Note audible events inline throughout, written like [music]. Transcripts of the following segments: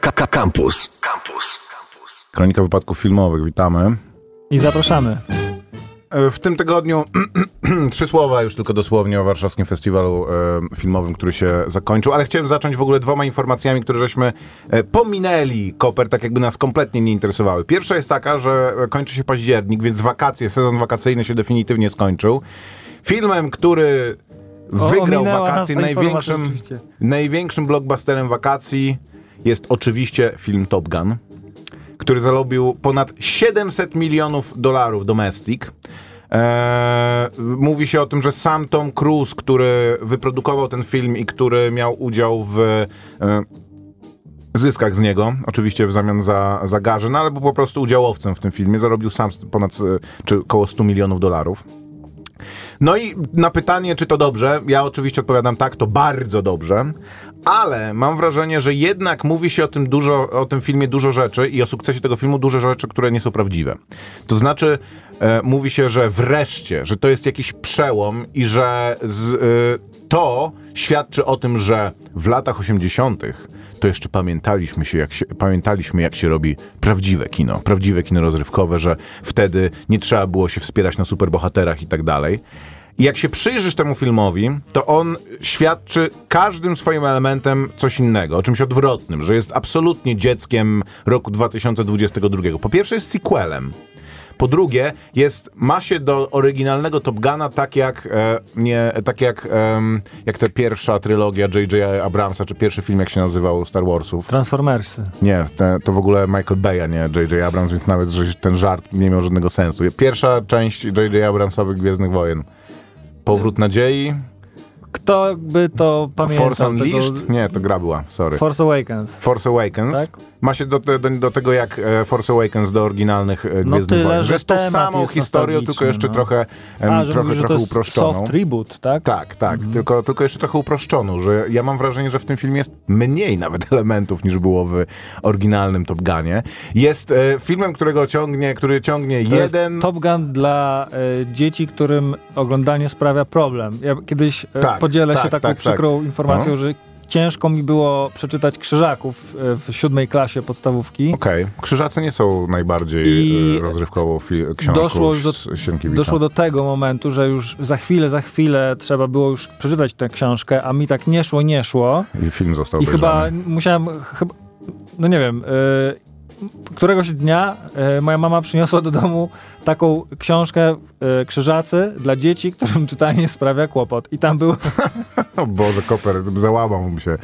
Campus. Campus. Kronika wypadków filmowych, witamy. I zapraszamy. E, W tym tygodniu [clears throat] trzy słowa już tylko dosłownie o warszawskim festiwalu e, filmowym, który się zakończył, ale chciałem zacząć w ogóle dwoma informacjami, które żeśmy e, pominęli, Koper, tak jakby nas kompletnie nie interesowały. Pierwsza jest taka, że kończy się październik, więc wakacje, sezon wakacyjny się definitywnie skończył. Filmem, który O, wygrał wakacje, największym, największym blockbusterem wakacji jest oczywiście film Top Gun który zarobił ponad 700 milionów dolarów domestic. Eee, mówi się o tym, że sam Tom Cruise, który wyprodukował ten film i który miał udział w e, zyskach z niego, oczywiście w zamian za, za garze, no ale był po prostu udziałowcem w tym filmie, zarobił sam ponad, e, czy około 100 milionów dolarów. No i na pytanie, czy to dobrze, ja oczywiście odpowiadam tak, to bardzo dobrze, ale mam wrażenie, że jednak mówi się o tym dużo, o tym filmie dużo rzeczy i o sukcesie tego filmu dużo rzeczy, które nie są prawdziwe. To znaczy, e, mówi się, że wreszcie, że to jest jakiś przełom i że z, e, to świadczy o tym, że w latach 80 to jeszcze pamiętaliśmy, się, jak się, pamiętaliśmy, jak się robi prawdziwe kino, prawdziwe kino rozrywkowe, że wtedy nie trzeba było się wspierać na superbohaterach i tak dalej. I jak się przyjrzysz temu filmowi, to on świadczy każdym swoim elementem coś innego, o czymś odwrotnym, że jest absolutnie dzieckiem roku 2022. Po pierwsze jest sequelem. Po drugie, jest, ma się do oryginalnego Top Guna tak jak, e, nie, tak jak, em, jak ta pierwsza trylogia J.J. Abramsa, czy pierwszy film, jak się nazywał, Star Warsów. Transformersy. Nie, te, to w ogóle Michael Bay, a nie J.J. Abrams, więc nawet że ten żart nie miał żadnego sensu. Pierwsza część J.J. Abramsowych Gwiezdnych Wojen. Powrót nadziei, Kto by to pamiętał? Force tego- Unleashed? Nie, to gra była, sorry. Force Awakens. Force Awakens. Tak? Ma się do, do, do tego jak e, Force Awakens do oryginalnych e, Gwiezdnych tyle, Wojen. że Że jest tą samą historią, tylko jeszcze no. trochę, em, A, trochę, mówisz, trochę uproszczoną. soft reboot, tak? Tak, tak, tylko, tylko jeszcze trochę uproszczoną, że ja mam wrażenie, że w tym filmie jest mniej nawet [laughs] elementów niż było w oryginalnym Top Gunie. Jest e, filmem, którego ciągnie, który ciągnie To jest jeden... Top Gun dla e, dzieci, którym oglądanie sprawia problem. Ja kiedyś e, Tak, podzielę tak, się taką tak, przykrą tak. informacją, No. że ciężko mi było przeczytać Krzyżaków e, w siódmej klasie podstawówki. Okej, Krzyżacy nie są najbardziej I e, rozrywkową książką doszło do-. Doszło do tego momentu, że już za chwilę, za chwilę trzeba było już przeczytać tę książkę, a mi tak nie szło, nie szło. I film został I chyba obejrzany. musiałem, chyba, no nie wiem, y, któregoś dnia y, moja mama przyniosła do domu taką książkę y, Krzyżacy dla dzieci, którym [laughs] czytanie sprawia kłopot. I tam był, [laughs] O Boże, Koper, załamał mu się.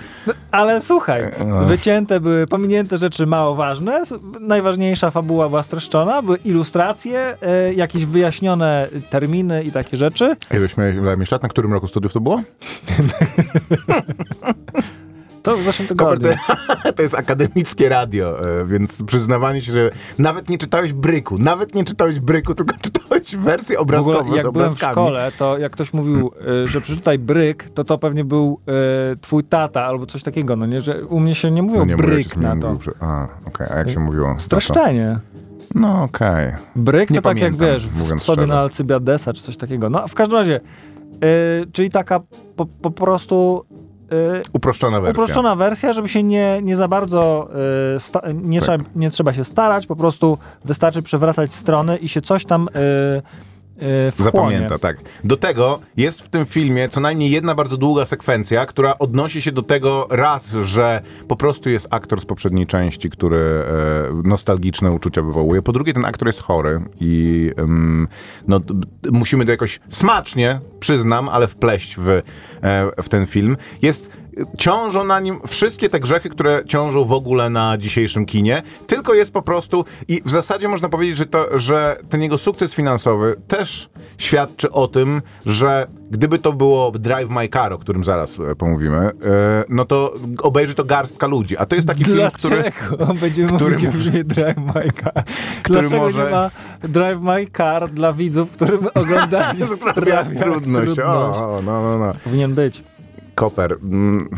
ale słuchaj, No. wycięte były, pominięte rzeczy mało ważne. Najważniejsza fabuła była streszczona, były ilustracje, y, jakieś wyjaśnione terminy i takie rzeczy. Ileś miałeś, ile miałeś lat? Na którym roku studiów to było? [laughs] To w zeszłym tygodniu. to, [laughs] to jest akademickie radio, e, więc przyznawanie się, że nawet nie czytałeś bryku, nawet nie czytałeś bryku, tylko [laughs] czytałeś wersję W obrazkową ogóle, jak z byłem w szkole, to jak ktoś mówił, y, że przeczytaj bryk, to to pewnie był y, twój tata albo coś takiego, no nie? Że u mnie się nie mówiło No nie, bryk mi na mówił, to. że- A, okej, a jak się mówiło? Streszczenie. No okej. Bryk Nie to tak jak wiesz, w sobie na Alcybiadesa czy coś takiego. No w każdym razie, y, czyli taka po, po prostu Uproszczona wersja. uproszczona wersja, żeby się nie, nie za bardzo y, sta, nie, Tak. trzeba, nie trzeba się starać, po prostu wystarczy przewracać strony i się coś tam y, y. Zapamięta, tak. Do tego jest w tym filmie co najmniej jedna bardzo długa sekwencja, która odnosi się do tego raz, że po prostu jest aktor z poprzedniej części, który e, nostalgiczne uczucia wywołuje. Po drugie, ten aktor jest chory i no, musimy to jakoś smacznie, przyznam, ale wpleść w, e, w ten film. Jest ciążą na nim wszystkie te grzechy, które ciążą w ogóle na dzisiejszym kinie, tylko jest po prostu i w zasadzie można powiedzieć, że, to, że ten jego sukces finansowy też świadczy o tym, że gdyby to było Drive My Car, o którym zaraz e, pomówimy, e, no to obejrzy to garstka ludzi, a to jest taki film, który... Dlaczego będziemy który mówić o może- filmie Drive My Car? Który Dlaczego może- nie ma Drive My Car dla widzów, którym [laughs] oglądanie sprawia trudność. O, o, no, no, no. Powinien być. Koper. Mm,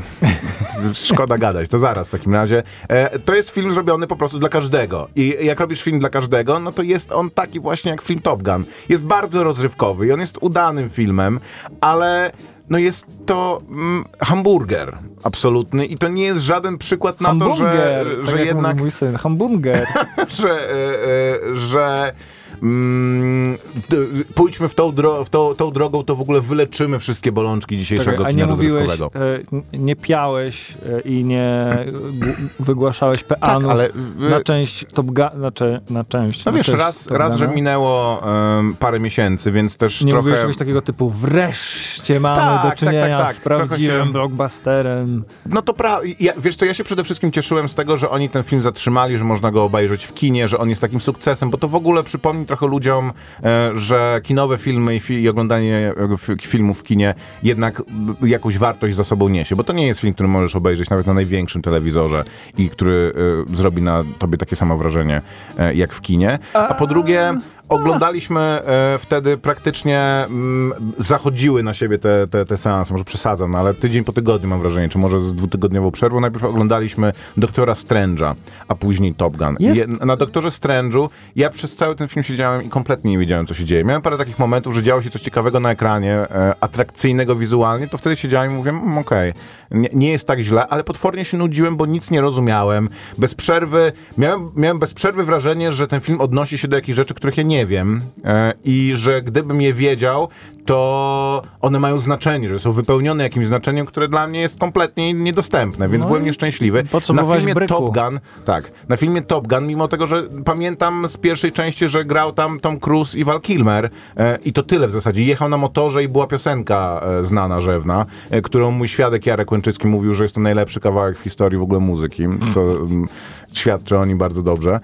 [laughs] szkoda gadać, to zaraz w takim razie. E, to jest film zrobiony po prostu dla każdego. I jak robisz film dla każdego, no to jest on taki właśnie jak film Top Gun. Jest bardzo rozrywkowy i on jest udanym filmem, ale no jest to mm, hamburger absolutny i to nie jest żaden przykład na to, że, tak że jak jednak mój syn, hamburger. [laughs] że, e, e, że mm, pójdźmy w, tą, dro- w tą, tą drogą, to w ogóle wyleczymy wszystkie bolączki dzisiejszego Czekaj, a nie mówiłeś, e, nie piałeś e, i nie wygłaszałeś peanów Tak, ale na część Top Gun, na, cze- na część. no na wiesz, część raz, raz że minęło parę miesięcy, więc też Nie trochę... mówiłeś czegoś takiego typu wreszcie mamy Tak, do tak, czynienia tak, tak. z prawdziwym się- blockbusterem. No to pra... Ja, wiesz co, ja się przede wszystkim cieszyłem z tego, że oni ten film zatrzymali, że można go obejrzeć w kinie, że on jest takim sukcesem, bo to w ogóle przypomni trochę ludziom, e, że kinowe filmy i, oglądanie e, filmów w kinie jednak jakąś wartość za sobą niesie, bo to nie jest film, który możesz obejrzeć nawet na największym telewizorze i który e, zrobi na tobie takie samo wrażenie jak w kinie. A po drugie, oglądaliśmy e, wtedy praktycznie mm, zachodziły na siebie te, te, te seanse, może przesadzam, no, ale tydzień po tygodniu mam wrażenie, czy może z dwutygodniową przerwą. Najpierw oglądaliśmy Doktora Strange'a, a później Top Gun. Je, na Doktorze Strange'u ja przez cały ten film siedziałem i kompletnie nie wiedziałem, co się dzieje. Miałem parę takich momentów, że działo się coś ciekawego na ekranie, e, atrakcyjnego wizualnie, to wtedy siedziałem i mówiłem, mm, okej, nie, nie jest tak źle, ale potwornie się nudziłem, bo nic nie rozumiałem. Bez przerwy, miałem, miałem bez przerwy wrażenie, że ten film odnosi się do jakichś rzeczy, których ja nie wiem e, i że gdybym je wiedział, to one mają znaczenie, że są wypełnione jakimś znaczeniem, które dla mnie jest kompletnie niedostępne, więc No byłem nieszczęśliwy. Na filmie bryku. Top Gun, tak, na filmie Top Gun, mimo tego, że pamiętam z pierwszej części, że grał tam Tom Cruise i Val Kilmer e, i to tyle w zasadzie. Jechał na motorze i była piosenka e, znana, rzewna, e, którą mój świadek Jarek Łęczycki mówił, że jest to najlepszy kawałek w historii w ogóle muzyki, co mm, świadczy o nim bardzo dobrze.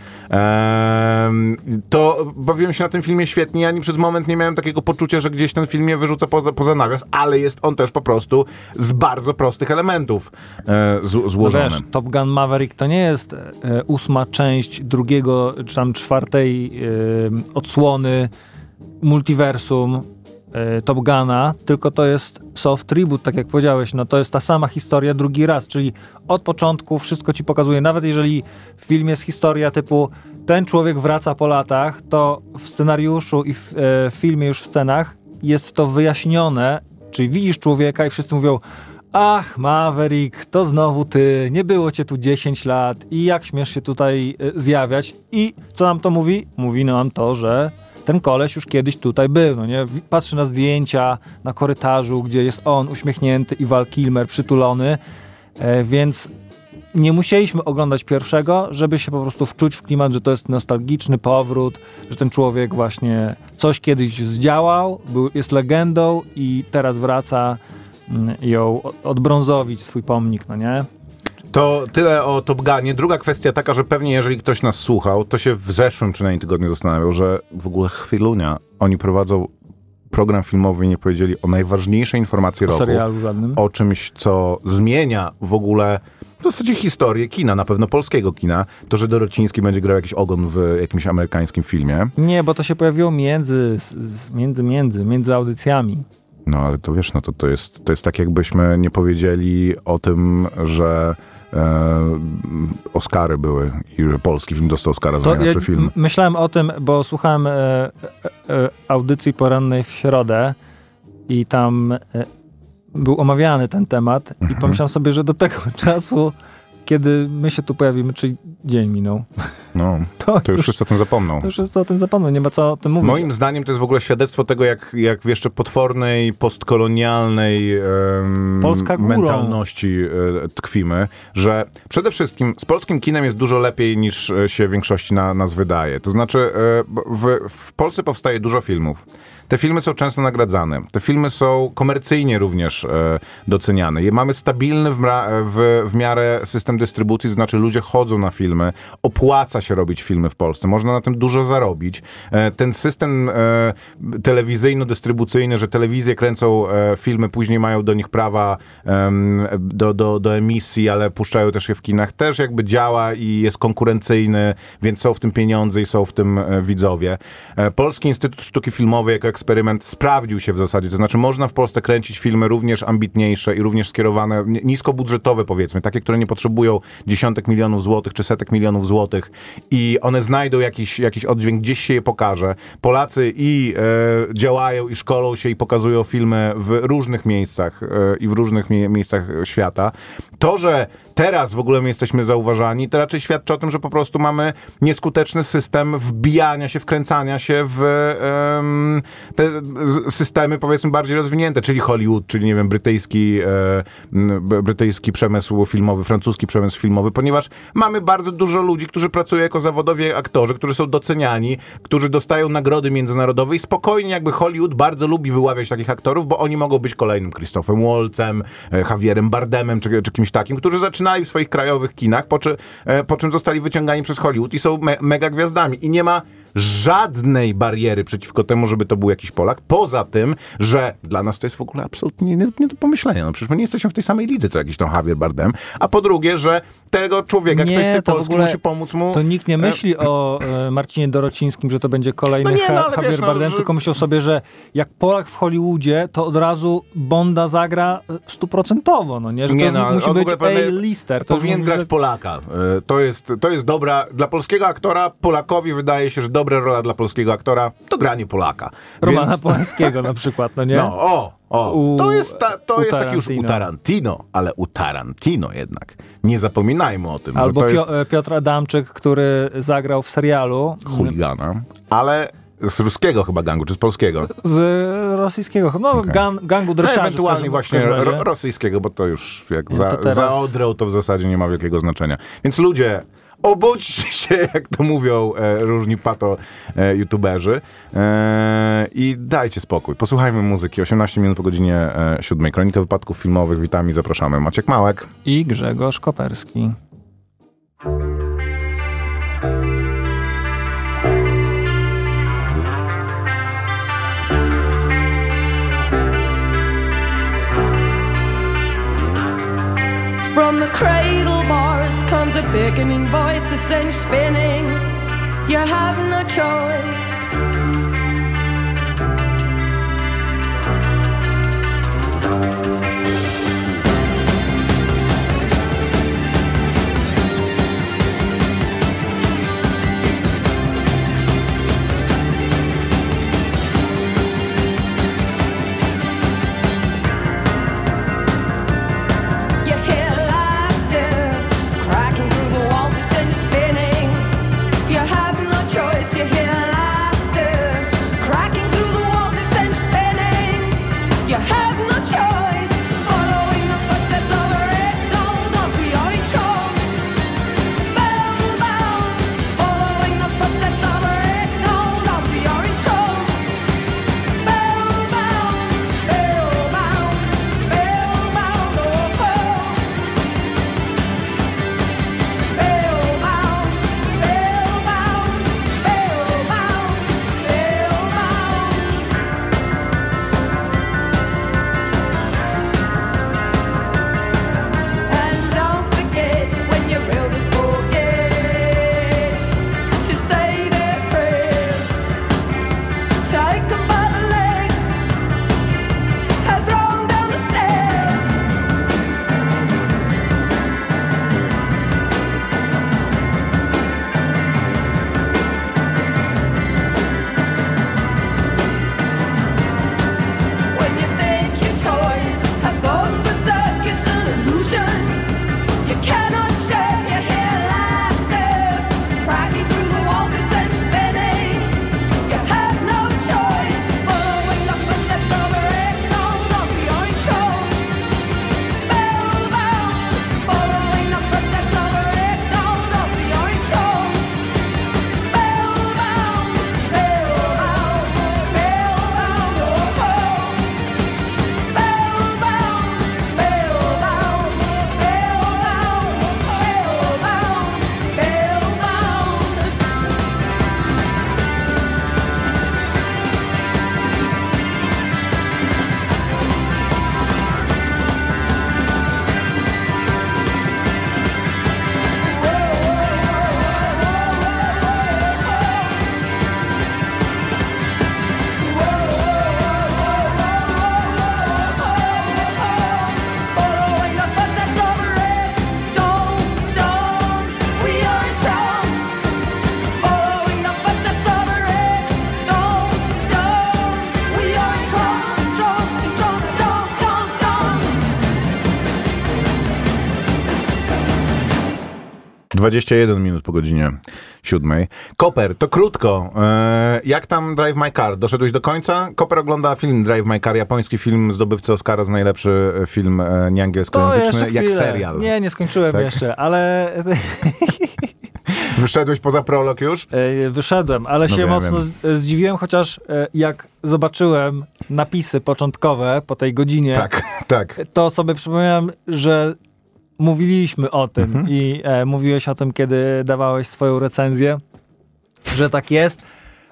To bawiłem się na tym filmie świetnie, ani przez moment nie miałem takiego poczucia, że gdzieś ten film mnie wyrzuca poza, poza nawias, ale jest on też po prostu z bardzo prostych elementów e, z, No złożony. wiesz, Top Gun Maverick to nie jest e, ósma część drugiego, czy tam czwartej e, odsłony multiversum e, Top Guna, tylko to jest soft reboot, tak jak powiedziałeś. No to jest ta sama historia drugi raz, czyli od początku wszystko ci pokazuje. Nawet jeżeli w filmie jest historia typu ten człowiek wraca po latach, to w scenariuszu i w e, filmie już w scenach jest to wyjaśnione, czyli widzisz człowieka i wszyscy mówią Ach, Maverick, to znowu ty, nie było cię tu 10 lat i jak śmiesz się tutaj e, zjawiać? I co nam to mówi? Mówi nam to, że ten koleś już kiedyś tutaj był, no nie? Patrzy na zdjęcia na korytarzu, gdzie jest on uśmiechnięty i Val Kilmer przytulony, e, więc nie musieliśmy oglądać pierwszego, żeby się po prostu wczuć w klimat, że to jest nostalgiczny powrót, że ten człowiek właśnie coś kiedyś zdziałał, był, jest legendą i teraz wraca mm, ją od- odbrązowić swój pomnik, no nie? To tyle o Top Gunie. Druga kwestia taka, że pewnie jeżeli ktoś nas słuchał, to się w zeszłym przynajmniej tygodniu zastanawiał, że w ogóle chwilunia oni prowadzą program filmowy i nie powiedzieli o najważniejszej informacji O roku. serialu żadnym. O czymś, co zmienia w ogóle w zasadzie historię kina, na pewno polskiego kina. To, że Dorociński będzie grał jakiś ogon w jakimś amerykańskim filmie. Nie, bo to się pojawiło między, między, między, między audycjami. No ale to wiesz, no to, to, jest, to jest tak jakbyśmy nie powiedzieli o tym, że e, Oscary były i że polski film dostał Oscara za To ja najlepszy film. myślałem o tym, bo słuchałem e, e, e, audycji porannej w środę i tam e, był omawiany ten temat i Mhm. pomyślałem sobie, że do tego [laughs] czasu, kiedy my się tu pojawimy, czyli dzień minął, No, [laughs] to, to już wszyscy o tym zapomną. to już jest o tym zapomnę, nie ma co o tym mówić. Moim zdaniem to jest w ogóle świadectwo tego, jak, jak w jeszcze potwornej, postkolonialnej em, mentalności e, tkwimy, że przede wszystkim z polskim kinem jest dużo lepiej niż e, się większości na, nas wydaje. To znaczy e, w, w Polsce powstaje dużo filmów. Te filmy są często nagradzane. Te filmy są komercyjnie również e, doceniane. Mamy stabilny w, mra- w, w miarę system dystrybucji, to znaczy ludzie chodzą na filmy, opłaca się robić filmy w Polsce, można na tym dużo zarobić. E, ten system e, telewizyjno-dystrybucyjny, że telewizje kręcą e, filmy, później mają do nich prawa do, do, do emisji, ale puszczają też je w kinach, też jakby działa i jest konkurencyjny, więc są w tym pieniądze i są w tym e, widzowie. E, Polski Instytut Sztuki Filmowej jako eksperyment sprawdził się w zasadzie. To znaczy, można w Polsce kręcić filmy również ambitniejsze i również skierowane, ni- niskobudżetowe powiedzmy, takie, które nie potrzebują dziesiątek milionów złotych czy setek milionów złotych i one znajdą jakiś, jakiś oddźwięk, gdzieś się je pokaże. Polacy i e, działają i szkolą się i pokazują filmy w różnych miejscach e, i w różnych mie- miejscach świata. To, że teraz w ogóle my jesteśmy zauważani, to raczej świadczy o tym, że po prostu mamy nieskuteczny system wbijania się, wkręcania się w te systemy powiedzmy bardziej rozwinięte, czyli Hollywood, czyli nie wiem, brytyjski, e, brytyjski przemysł filmowy, francuski przemysł filmowy, ponieważ mamy bardzo dużo ludzi, którzy pracują jako zawodowi aktorzy, którzy są doceniani, którzy dostają nagrody międzynarodowe i spokojnie jakby Hollywood bardzo lubi wyławiać takich aktorów, bo oni mogą być kolejnym Christophem Waltzem, e, Javierem Bardemem czy, czy kimś takim, którzy zaczynali w swoich krajowych kinach, po, czy, e, po czym zostali wyciągani przez Hollywood i są me, mega gwiazdami. I nie ma żadnej bariery przeciwko temu, żeby to był jakiś Polak. Poza tym, że dla nas to jest w ogóle absolutnie nie, nie do pomyślenia. No przecież my nie jesteśmy w tej samej lidze, co jakiś tam Javier Bardem. A po drugie, że tego człowieka, Nie, ktoś z to w Polski ogóle- musi pomóc mu... To nikt nie myśli o e, Marcinie Dorocińskim, że to będzie kolejny No nie, no, Javier wiesz, no, Bardem, że- tylko myślą sobie, że jak Polak w Hollywoodzie, to od razu Bonda zagra e, stuprocentowo, no nie? Że to Nie no, ale musi być A-lister. To Powinien grać że- Polaka. E, To jest, to jest dobra... Dla polskiego aktora, Polakowi wydaje się, że dobra rola dla polskiego aktora to granie Polaka. Romana Więc- Polanskiego [laughs] na przykład, no nie? No, o, o. To jest, ta, to jest taki już u Tarantino. Ale u Tarantino jednak. Nie zapominajmy o tym, Albo Pio- jest e, Piotr Adamczyk, który zagrał w serialu chuligana, ale z ruskiego chyba gangu, czy z polskiego? z rosyjskiego, no Okej. gan, gangu No, dresiarzy. w ewentualnie właśnie ro, rosyjskiego, bo to już jak No za, to teraz- za Odrę to w zasadzie nie ma wielkiego znaczenia. Więc ludzie, obudźcie się, jak to mówią e, różni pato e, youtuberzy e, i dajcie spokój. Posłuchajmy muzyki. 18 minut po godzinie e, 7. Kronika wypadków filmowych. Witamy i zapraszamy. Maciek Małek. I Grzegorz Koperski. From the cradle beckoning voices and spinning. You have no choice. 21 minut po godzinie siódmej. Koper, to krótko. E, jak tam Drive My Car? Doszedłeś do końca? Koper ogląda film Drive My Car, japoński film zdobywcy Oscara za najlepszy film e, nieangielskojęzyczny, jak serial. Nie, nie skończyłem Tak? jeszcze, ale [laughs] Wyszedłeś poza prolog już? e, wyszedłem, ale No się wiem, mocno wiem. zdziwiłem, chociaż e, jak zobaczyłem napisy początkowe po tej godzinie, Tak, tak. to sobie przypomniałem, że mówiliśmy o tym Mhm. i e, mówiłeś o tym, kiedy dawałeś swoją recenzję, że tak jest,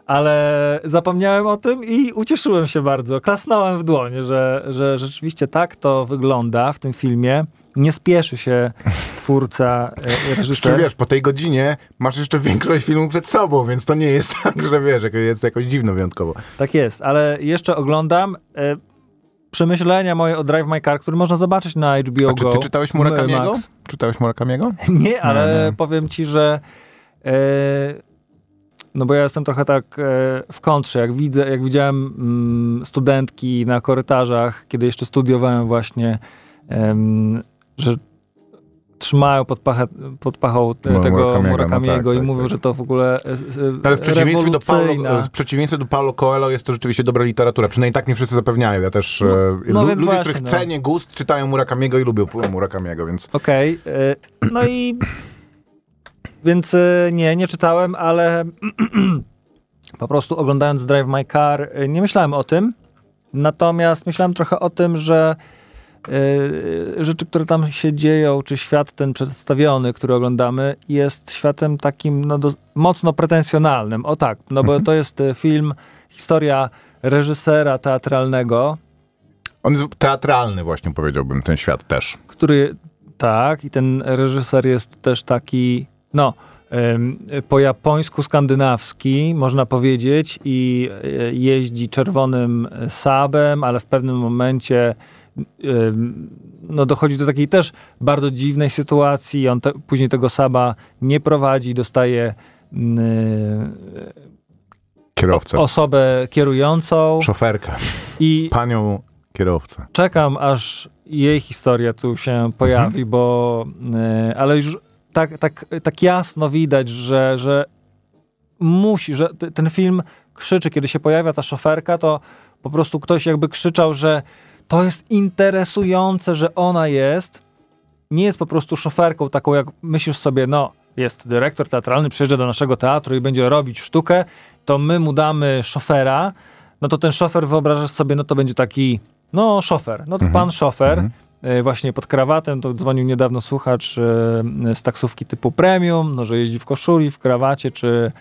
ale zapomniałem o tym i ucieszyłem się bardzo. Klasnąłem w dłoń, że, że rzeczywiście tak to wygląda w tym filmie. Nie spieszy się twórca, e, [laughs] Czy reżyser. wiesz, po tej godzinie masz jeszcze większość filmu przed sobą, więc to nie jest [laughs] tak, że wiesz, jest jakoś dziwno wyjątkowo. Tak jest, ale jeszcze oglądam e, przemyślenia moje o Drive My Car, który można zobaczyć na HBO A czy Go. ty czytałeś Murakamiego? Max. Czytałeś Murakamiego? [laughs] Nie, ale Nie, nie. powiem ci, że e, no bo ja jestem trochę tak e, w kontrze, jak widzę, jak widziałem mm, studentki na korytarzach, kiedy jeszcze studiowałem właśnie, em, że trzymają pod, pachę, pod pachą tego Murakamiego, no tak, i tak, mówią, tak. że to w ogóle e, e, Ale w przeciwieństwie do, Paulo, w przeciwieństwie do Paulo Coelho jest to rzeczywiście dobra literatura. Przynajmniej tak mnie wszyscy zapewniają. Ja też No, e, no lu- więc ludzie, właśnie, których no. cenię gust, czytają Murakamiego i lubią Murakamiego, więc Okej, e, no i więc nie, nie czytałem, ale [clears throat] po prostu oglądając Drive My Car nie myślałem o tym, natomiast myślałem trochę o tym, że rzeczy, które tam się dzieją, czy świat ten przedstawiony, który oglądamy, jest światem takim no, do, mocno pretensjonalnym. O tak, no bo to jest e, film, historia reżysera teatralnego, on jest teatralny właśnie, powiedziałbym, ten świat też. który tak, i ten reżyser jest też taki, no, po japońsku skandynawski, można powiedzieć, i e, jeździ czerwonym sabem, ale w pewnym momencie no, dochodzi do takiej też bardzo dziwnej sytuacji. On te, później tego saba nie prowadzi, dostaje mm, Kierowcę. osobę kierującą Szoferkę. i Panią kierowcę. czekam, aż jej historia tu się pojawi, Mhm. bo e, ale już tak, tak, tak jasno widać, że, że musi, że ten film krzyczy, kiedy się pojawia ta szoferka, to po prostu ktoś jakby krzyczał, że to jest interesujące, że ona jest, nie jest po prostu szoferką taką, jak myślisz sobie, no, jest dyrektor teatralny, przyjeżdża do naszego teatru i będzie robić sztukę, to my mu damy szofera, no to ten szofer wyobrażasz sobie, no to będzie taki, no szofer, no to Mhm. pan szofer, Mhm. e, właśnie pod krawatem, to dzwonił niedawno słuchacz e, z taksówki typu premium, no że jeździ w koszuli, w krawacie, czy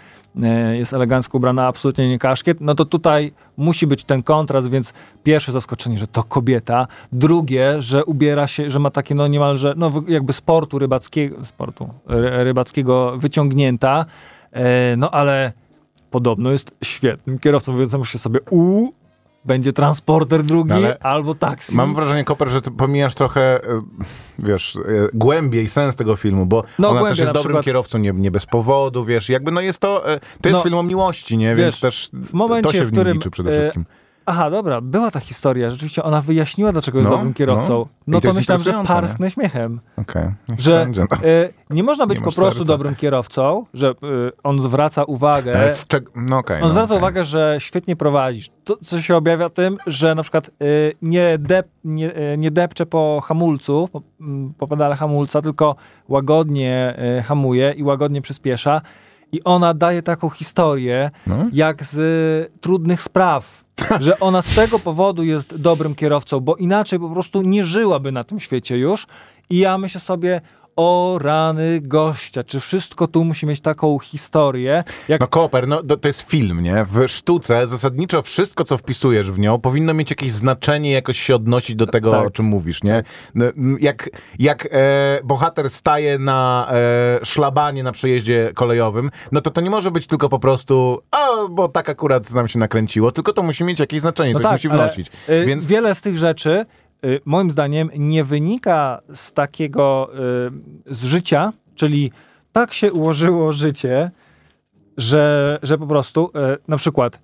jest elegancko ubrana, absolutnie nie kaszkiet, no to tutaj musi być ten kontrast, więc pierwsze zaskoczenie, że to kobieta, drugie, że ubiera się, że ma takie no niemalże, no jakby sportu rybackiego, sportu ry- rybackiego wyciągnięta, e, no ale podobno jest świetnym kierowcą, więc myślę sobie, u będzie transporter drugi No ale albo taksi. Mam wrażenie, Koper, że ty pomijasz trochę, e, wiesz, e, głębiej sens tego filmu, bo No, ona też jest dobrym przykład- kierowcą, nie, nie bez powodu, wiesz, jakby no jest to, e, to jest No, film o miłości, nie, wiesz, więc też w momencie, to się w, w nim którym, liczy przede wszystkim. Aha, dobra, była ta historia. Rzeczywiście ona wyjaśniła, dlaczego jest No, dobrym kierowcą. no. No, to to myślałem, że parsknę śmiechem. Okej, niech Że e, nie można być Nie po prostu serca. dobrym kierowcą, że e, on zwraca uwagę. No okej. On no, zwraca okej. uwagę, że świetnie prowadzisz. To, co się objawia tym, że na przykład y, nie, dep, nie, y, nie depcze po hamulcu, po, mm, po pedale hamulca, tylko łagodnie y, hamuje i łagodnie przyspiesza. I ona daje taką historię, No. jak z y, trudnych spraw. [laughs] Że ona z tego powodu jest dobrym kierowcą, bo inaczej po prostu nie żyłaby na tym świecie już. I ja myślę sobie, o rany gościa, czy wszystko tu musi mieć taką historię, jak No Koper, no to, jest film, nie? W sztuce zasadniczo wszystko, co wpisujesz w nią, powinno mieć jakieś znaczenie, jakoś się odnosić do tego, Tak. o czym mówisz, nie? No, Jak, jak e, bohater staje na e, szlabanie na przejeździe kolejowym, no to to nie może być tylko po prostu, a, bo tak akurat nam się nakręciło, tylko to musi mieć jakieś znaczenie, coś musi ale, wnosić. y, Więc Wiele z tych rzeczy, moim zdaniem, nie wynika z takiego, y, z życia, czyli tak się ułożyło życie, że, że po prostu, y, na przykład,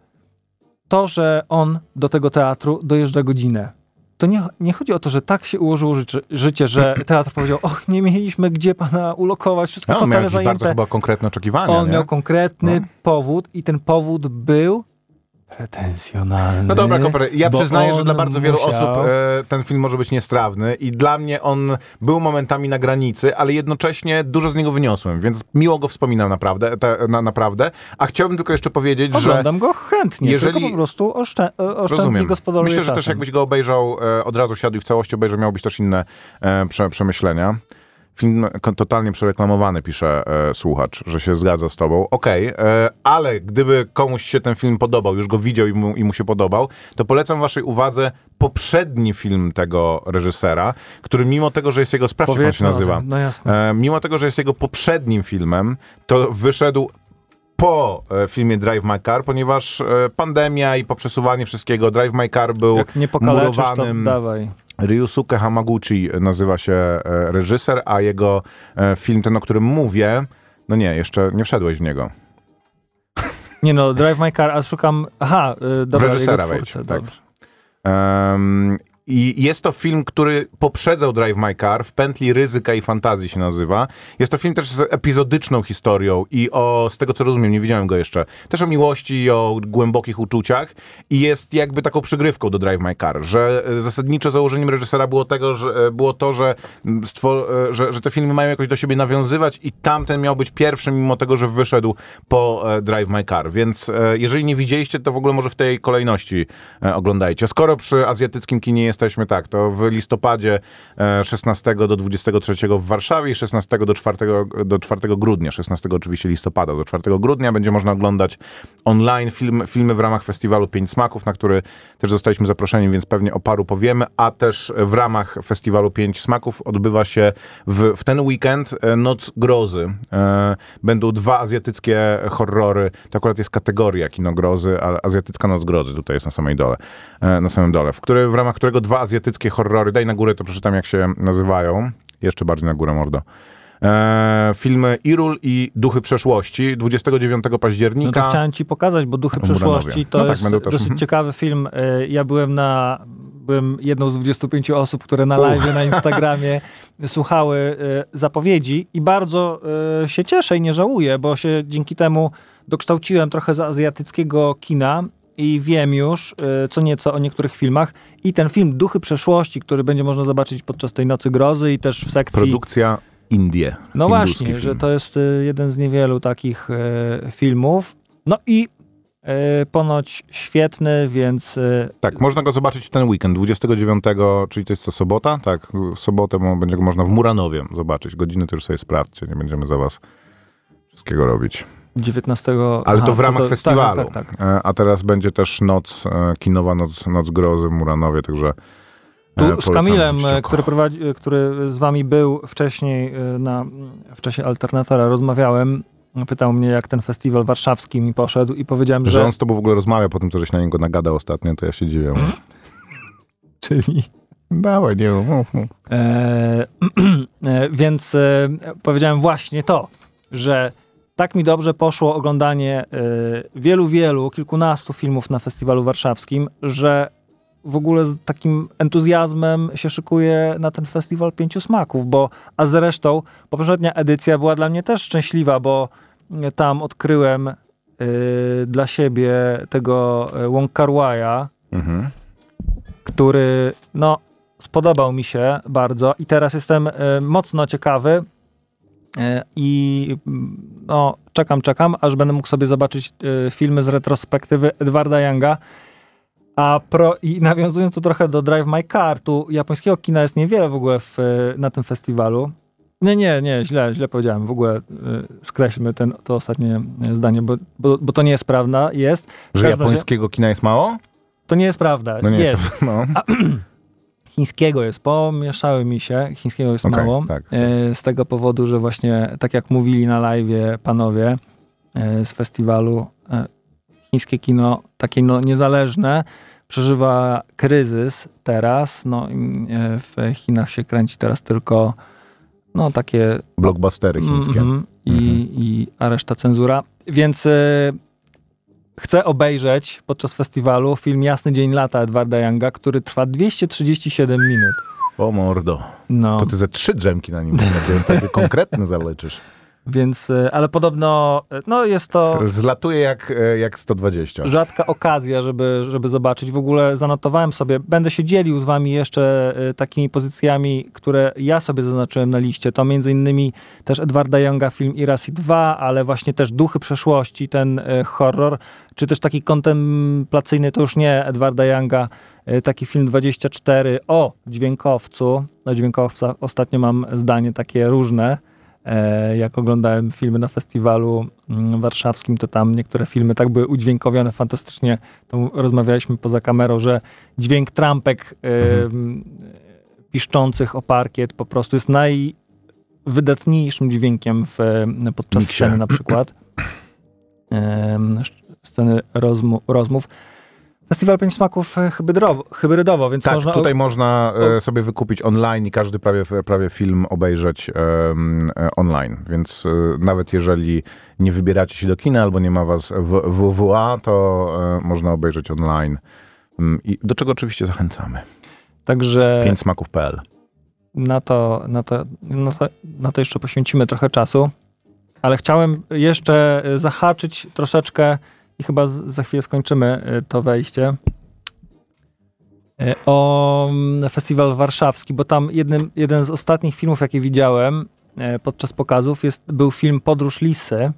to, że on do tego teatru dojeżdża godzinę, to nie, nie chodzi o to, że tak się ułożyło życie, życie że [clears throat] teatr powiedział, och, nie mieliśmy gdzie pana ulokować, wszystkie No, on miał hotele jakieś bardzo chyba konkretne oczekiwania, On nie? miał konkretny No. powód i ten powód był pretensjonalny. No dobra, Koper, ja przyznaję, że dla bardzo wielu musiał- osób e, ten film może być niestrawny i dla mnie on był momentami na granicy, ale jednocześnie dużo z niego wyniosłem, więc miło go wspominam naprawdę, te, na, naprawdę. A chciałbym tylko jeszcze powiedzieć, że Oglądam go chętnie, jeżeli- tylko po prostu oszczę, e, oszczędnie Rozumiem. gospodaruję Myślę, że czasem. też jakbyś go obejrzał, e, od razu siadł i w całości obejrzał, miał być też inne e, prze, przemyślenia. Film totalnie przereklamowany, pisze e, słuchacz, że się zgadza z tobą. Okej, e, ale gdyby komuś się ten film podobał, już go widział i mu, i mu się podobał, to polecam waszej uwadze poprzedni film tego reżysera, który mimo tego, że jest jego, sprawdźcie, jak się nazywa, No jasne. E, mimo tego, że jest jego poprzednim filmem, to wyszedł po e, filmie Drive My Car, ponieważ pandemia i poprzesuwanie wszystkiego, Drive My Car był Jak nie pokaleczysz, to murowanym... dawaj. Ryusuke Hamaguchi nazywa się e, reżyser, a jego e, film, ten o którym mówię, no nie, jeszcze nie wszedłeś w niego. [laughs] Nie no, Drive My Car, a szukam... Aha, y, dobra, reżysera jego wejdź, twórcę, tak. dobrze. I jest to film, który poprzedzał Drive My Car, w pętli ryzyka i fantazji się nazywa. Jest to film też z epizodyczną historią i o, z tego co rozumiem, nie widziałem go jeszcze, też o miłości i o głębokich uczuciach i jest jakby taką przygrywką do Drive My Car, że e, zasadniczo założeniem reżysera było, tego, że, e, było to, że, stwor- e, że, że te filmy mają jakoś do siebie nawiązywać i tamten miał być pierwszy, mimo tego, że wyszedł po Drive My Car, więc jeżeli nie widzieliście, to w ogóle może w tej kolejności oglądajcie. Skoro przy azjatyckim kinie jesteśmy tak, to w listopadzie e, 16 do 23 w Warszawie i 16 do 4, do 4 grudnia, 16 oczywiście listopada do 4 grudnia będzie można oglądać online film, filmy w ramach festiwalu Pięć Smaków, na który też zostaliśmy zaproszeni, więc pewnie o paru powiemy, a też w ramach festiwalu Pięć Smaków odbywa się w, w ten weekend e, Noc Grozy. E, Będą dwa azjatyckie horrory, to akurat jest kategoria kino grozy, ale azjatycka Noc Grozy tutaj jest na samej dole, e, na samym dole, w, który, w ramach którego dwa azjatyckie horrory, daj na górę to przeczytam jak się nazywają, jeszcze bardziej na górę mordo. E, filmy Irul i Duchy Przeszłości 29 No października. to chciałem ci pokazać, bo Duchy Muranowie. Przyszłości to No tak, jest dosyć mhm. ciekawy film. Y, Ja byłem na byłem jedną z 25 osób, które na live na Instagramie [laughs] słuchały y, zapowiedzi i bardzo się cieszę i nie żałuję, bo się dzięki temu dokształciłem trochę z azjatyckiego kina i wiem już y, co nieco o niektórych filmach i ten film Duchy Przeszłości, który będzie można zobaczyć podczas tej Nocy Grozy i też w sekcji Produkcja Indie. no właśnie, film. że to jest y, jeden z niewielu takich y, filmów. No i ponoć świetny, więc Tak, można go zobaczyć w ten weekend, 29, czyli to jest co, sobota? Tak, w sobotę będzie go można w Muranowie zobaczyć. Godziny to już sobie sprawdźcie, nie będziemy za was wszystkiego robić. 19. Ale aha, to w ramach festiwalu. Tak, tak, tak. E, A teraz będzie też noc, e, kinowa noc, noc grozy w Muranowie, także e, Tu z Kamilem, który, prowadzi, który z wami był wcześniej na, w czasie Alternatora, rozmawiałem. Pytał mnie, jak ten festiwal warszawski mi poszedł i powiedziałem, Że że... on z tobą w ogóle rozmawia po tym, co żeś na niego nagadał ostatnio, to ja się dziwię. [laughs] Czyli... Dawaj, nie mów, mów. [clears throat] E, więc e, powiedziałem właśnie to, że tak mi dobrze poszło oglądanie e, wielu, wielu, kilkunastu filmów na festiwalu warszawskim, że w ogóle z takim entuzjazmem się szykuję na ten festiwal pięciu smaków, bo a zresztą poprzednia edycja była dla mnie też szczęśliwa, bo tam odkryłem e, dla siebie tego e, Wong Kar Mhm. który no, spodobał mi się bardzo i teraz jestem e, mocno ciekawy e, i mm, no, czekam, czekam, aż będę mógł sobie zobaczyć e, filmy z retrospektywy Edwarda Younga. A pro, i nawiązując tu trochę do Drive My Car, tu japońskiego kina jest niewiele w ogóle w, e, na tym festiwalu. Nie, nie, nie, źle, źle powiedziałem. W ogóle e, skreślmy ten, to ostatnie e, zdanie, bo, bo, bo to nie jest prawda. Jest. Że razie- japońskiego kina jest mało? To nie jest prawda. No nie jest. No. [laughs] [clears throat] Chińskiego jest, pomieszały mi się, chińskiego jest Okej, mało. tak, tak. E, Z tego powodu, że właśnie, tak jak mówili na live panowie e, z festiwalu, e, chińskie kino, takie no, niezależne, przeżywa kryzys teraz. No, w Chinach się kręci teraz tylko no, takie Blockbustery chińskie. Mhm. I, Mhm. I a reszta cenzura. Więc chcę obejrzeć podczas festiwalu film Jasny Dzień Lata Edwarda Younga, który trwa 237 minut. O mordo. No, To ty ze trzy drzemki na nim [laughs] takie, takie konkretne zaleczysz. Więc, e, ale podobno, e, no jest to Zlatuje jak, e, jak 120. rzadka okazja, żeby, żeby zobaczyć. W ogóle zanotowałem sobie, będę się dzielił z wami jeszcze takimi pozycjami, które ja sobie zaznaczyłem na liście. To między innymi też Edwarda Younga film Irasi 2, ale właśnie też Duchy Przeszłości, ten horror, czy też taki kontemplacyjny, to już nie Edwarda Younga, taki film 24 o dźwiękowcu. No dźwiękowca ostatnio mam zdanie takie różne. E, Jak oglądałem filmy na festiwalu mm, warszawskim, to tam niektóre filmy tak były udźwiękowione fantastycznie. To rozmawialiśmy poza kamerą, że dźwięk trampek e, m, piszczących o parkiet po prostu jest najwydatniejszym dźwiękiem w, podczas Miksie. sceny na przykład. [clears throat] Sceny rozmu- rozmów. Festiwal Pięć Smaków e, hybrydowo, hybrydowo więc Tak, można... tutaj można e, sobie wykupić online i każdy prawie, prawie film obejrzeć e, online, więc nawet jeżeli nie wybieracie się do kina albo nie ma was w WWA, to można obejrzeć online. Mm, I do czego oczywiście zachęcamy. Także... Pięćsmaków.pl na to, na, to, na, to, na to jeszcze poświęcimy trochę czasu. Ale chciałem jeszcze zahaczyć troszeczkę i chyba za chwilę skończymy y, to wejście. Y, o mm, festiwal warszawski, bo tam jednym, jeden z ostatnich filmów, jakie widziałem y, podczas pokazów, jest, był film Podróż Lisy,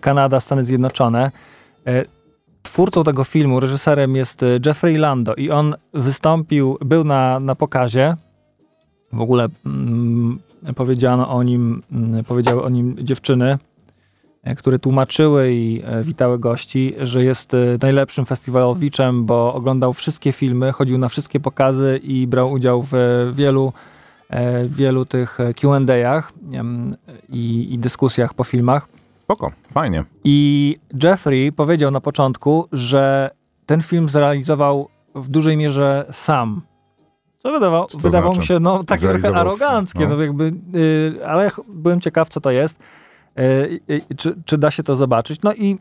Kanada, Stany Zjednoczone. Twórcą tego filmu, reżyserem jest Jeffrey Lando i on wystąpił, był na, na pokazie. W ogóle mm, powiedziano o nim, mm, powiedziały o nim dziewczyny, które tłumaczyły i e, witały gości, że jest e, najlepszym festiwalowiczem, bo oglądał wszystkie filmy, chodził na wszystkie pokazy i brał udział w e, wielu, e, wielu tych e, Q&A'ach i, i dyskusjach po filmach. Spoko, fajnie. I Jeffrey powiedział na początku, że ten film zrealizował w dużej mierze sam. Co wydawało, to wydawało mi znaczy? się no, takie trochę aroganckie, no. no. jakby, y, ale byłem ciekaw, co to jest. Y, czy, czy da się to zobaczyć? No i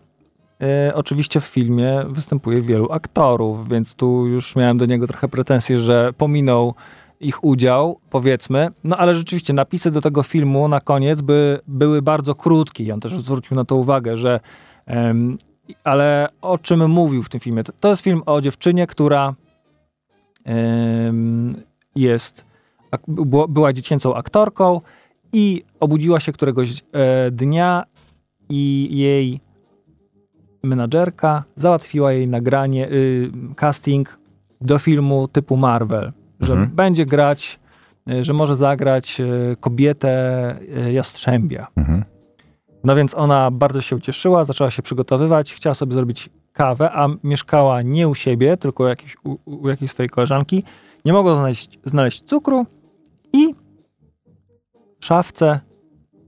y, oczywiście w filmie występuje wielu aktorów, więc tu już miałem do niego trochę pretensje, że pominął ich udział, powiedzmy. No ale rzeczywiście napisy do tego filmu na koniec by, były bardzo krótkie. I on też zwrócił na to uwagę, że ale o czym mówił w tym filmie? To, to jest film o dziewczynie, która jest, była dziecięcą aktorką i obudziła się któregoś e, dnia i jej menadżerka załatwiła jej nagranie, y, casting do filmu typu Marvel, że Mhm. będzie grać, y, że może zagrać y, kobietę Jastrzębia. Mhm. No więc ona bardzo się ucieszyła, zaczęła się przygotowywać, chciała sobie zrobić kawę, a mieszkała nie u siebie, tylko u jakiejś, u, u jakiejś swojej koleżanki. Nie mogła znaleźć, znaleźć cukru i szafce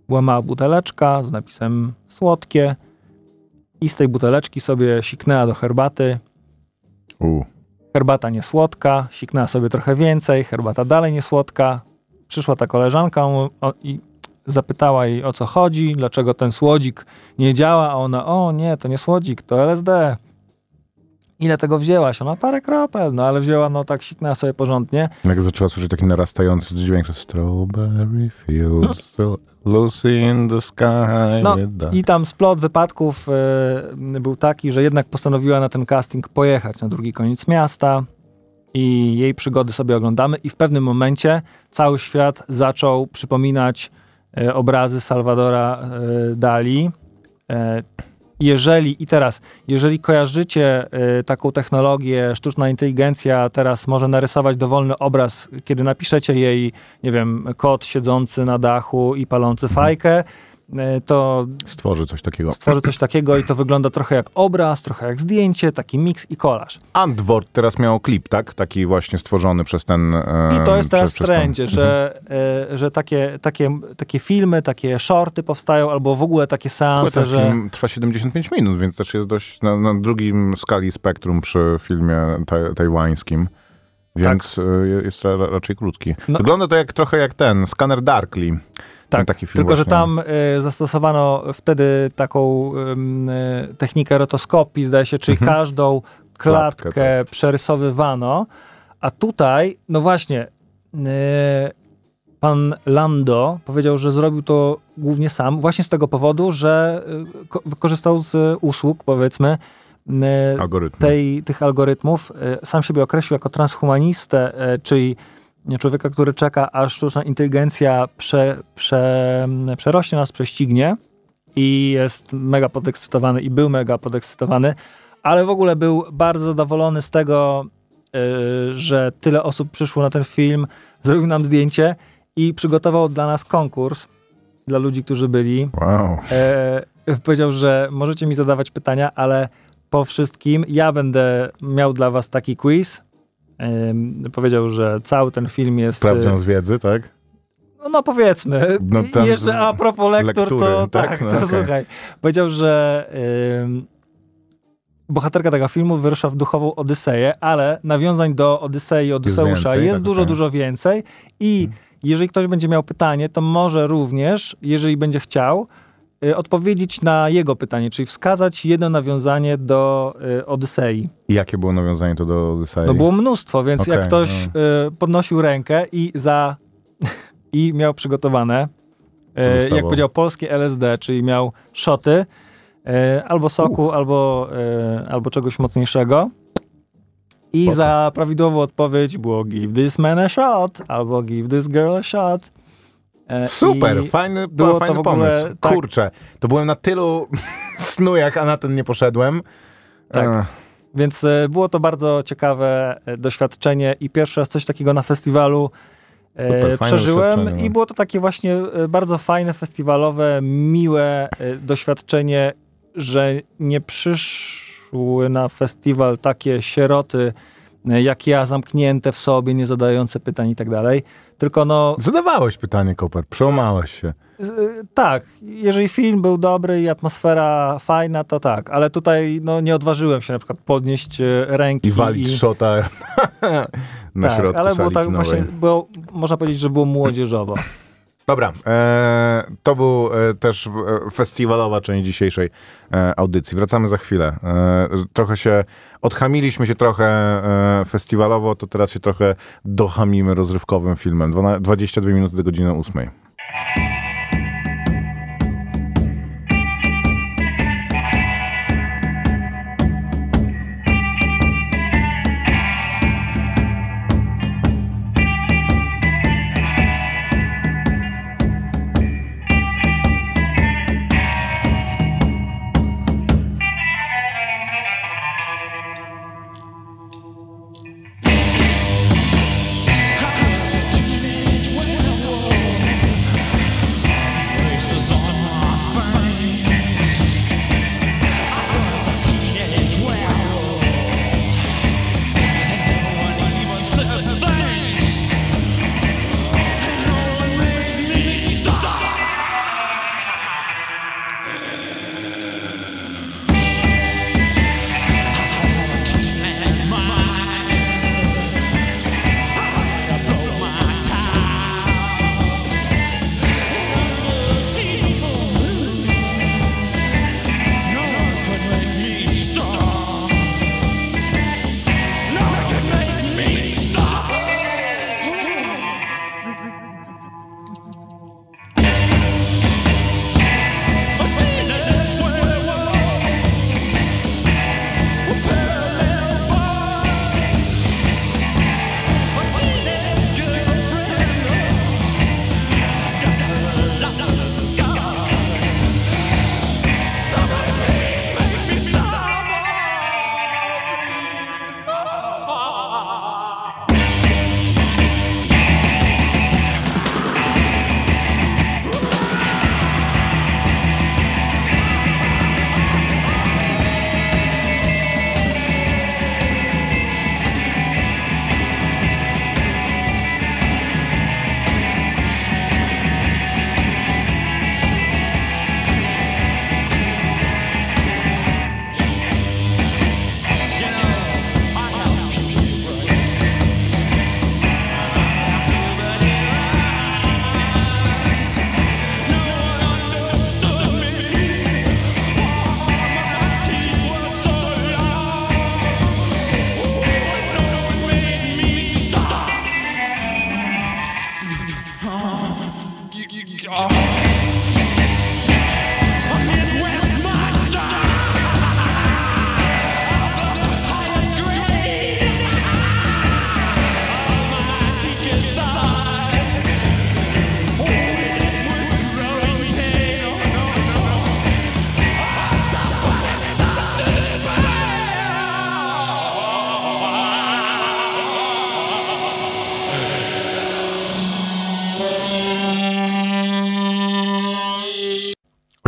była mała buteleczka z napisem słodkie i z tej buteleczki sobie siknęła do herbaty. U. Herbata niesłodka, siknęła sobie trochę więcej, herbata dalej niesłodka. Przyszła ta koleżanka i zapytała jej o co chodzi, dlaczego ten słodzik nie działa, a ona, o nie, to nie słodzik, to LSD. Ile tego wzięłaś? Ona parę kropel, no ale wzięła, no tak siknęła sobie porządnie. Jak zaczęła słyszeć taki narastający dźwięk, że Strawberry Fields, Lucy in the Sky No i tam splot wypadków e, był taki, że jednak postanowiła na ten casting pojechać na drugi koniec miasta i jej przygody sobie oglądamy i w pewnym momencie cały świat zaczął przypominać e, obrazy Salvadora e, Dali. Jeżeli, i teraz, jeżeli kojarzycie e, taką technologię, sztuczna inteligencja teraz może narysować dowolny obraz, kiedy napiszecie jej, nie wiem, kot siedzący na dachu i palący fajkę, to Stworzy coś takiego. stworzy coś takiego i to wygląda trochę jak obraz, trochę jak zdjęcie, taki miks i kolaż. Antwort teraz miał klip, tak? Taki właśnie stworzony przez ten... e, I to jest teraz przez, w trendzie, że, e, że takie, takie, takie filmy, takie shorty powstają, albo w ogóle takie seanse, ten że... film trwa 75 minut, więc też jest dość na, na drugim skali spektrum przy filmie taj, tajwańskim. Więc e, jest ra, raczej krótki. No. Wygląda to jak trochę jak ten, Scanner Darkly. Tak, taki film tylko że właśnie. tam y, zastosowano wtedy taką y, technikę rotoskopii, zdaje się, czyli Mhm. każdą klatkę, Klatkę, przerysowywano, a tutaj, no właśnie, y, pan Lando powiedział, że zrobił to głównie sam, właśnie z tego powodu, że ko- wykorzystał z usług, powiedzmy, tej, tych algorytmów. Sam siebie określił jako transhumanistę, czyli człowieka, który czeka, aż sztuczna inteligencja prze, prze, przerośnie nas, prześcignie i jest mega podekscytowany i był mega podekscytowany, ale w ogóle był bardzo zadowolony z tego, y, że tyle osób przyszło na ten film, zrobił nam zdjęcie i przygotował dla nas konkurs dla ludzi, którzy byli. Wow. E, powiedział, że możecie mi zadawać pytania, ale po wszystkim ja będę miał dla was taki quiz. Powiedział, że cały ten film jest. Sprawdzian z wiedzy, tak? No, no powiedzmy. No tam jeszcze a propos lektur, lektury, to tak? tak, No to okej. słuchaj. Powiedział, że bohaterka tego filmu wyrusza w duchową Odyseję, ale nawiązań do Odysei i Odyseusza więcej, jest tak, dużo, okej. dużo więcej i jeżeli ktoś będzie miał pytanie, to może również, jeżeli będzie chciał, odpowiedzieć na jego pytanie, czyli wskazać jedno nawiązanie do y, Odysei. I jakie było nawiązanie to do Odysei? No było mnóstwo, więc Okej, jak ktoś y, podnosił rękę i za [laughs] i miał przygotowane, y, jak powiedział, polskie LSD, czyli miał szoty y, albo soku, albo, y, albo czegoś mocniejszego. I za prawidłową odpowiedź było give this man a shot, albo give this girl a shot. E, Super, i fajny, było to fajny ogóle pomysł. tak- Kurczę, to byłem na tylu [laughs] snujach, a na ten nie poszedłem. Tak. Ech, Więc e, było to bardzo ciekawe e, doświadczenie i pierwszy raz coś takiego na festiwalu Super, przeżyłem no. i było to takie właśnie bardzo fajne, festiwalowe, miłe doświadczenie, że nie przyszły na festiwal takie sieroty jak ja, zamknięte w sobie, nie zadające pytań i tak dalej, tylko no Zadawałeś pytanie, Koper, przełamałeś się. z- tak, jeżeli film był dobry i atmosfera fajna, to tak, ale tutaj no, nie odważyłem się na przykład podnieść e, ręki I walić szota [laughs] na tak, środku ale było tak właśnie, było, można powiedzieć, że było młodzieżowo. [laughs] Dobra, e, to był e, też e, festiwalowa część dzisiejszej e, audycji. Wracamy za chwilę. E, trochę się, odhamiliśmy się trochę e, festiwalowo, to teraz się trochę dochamimy rozrywkowym filmem. Dwana- 22 minuty do godziny 8.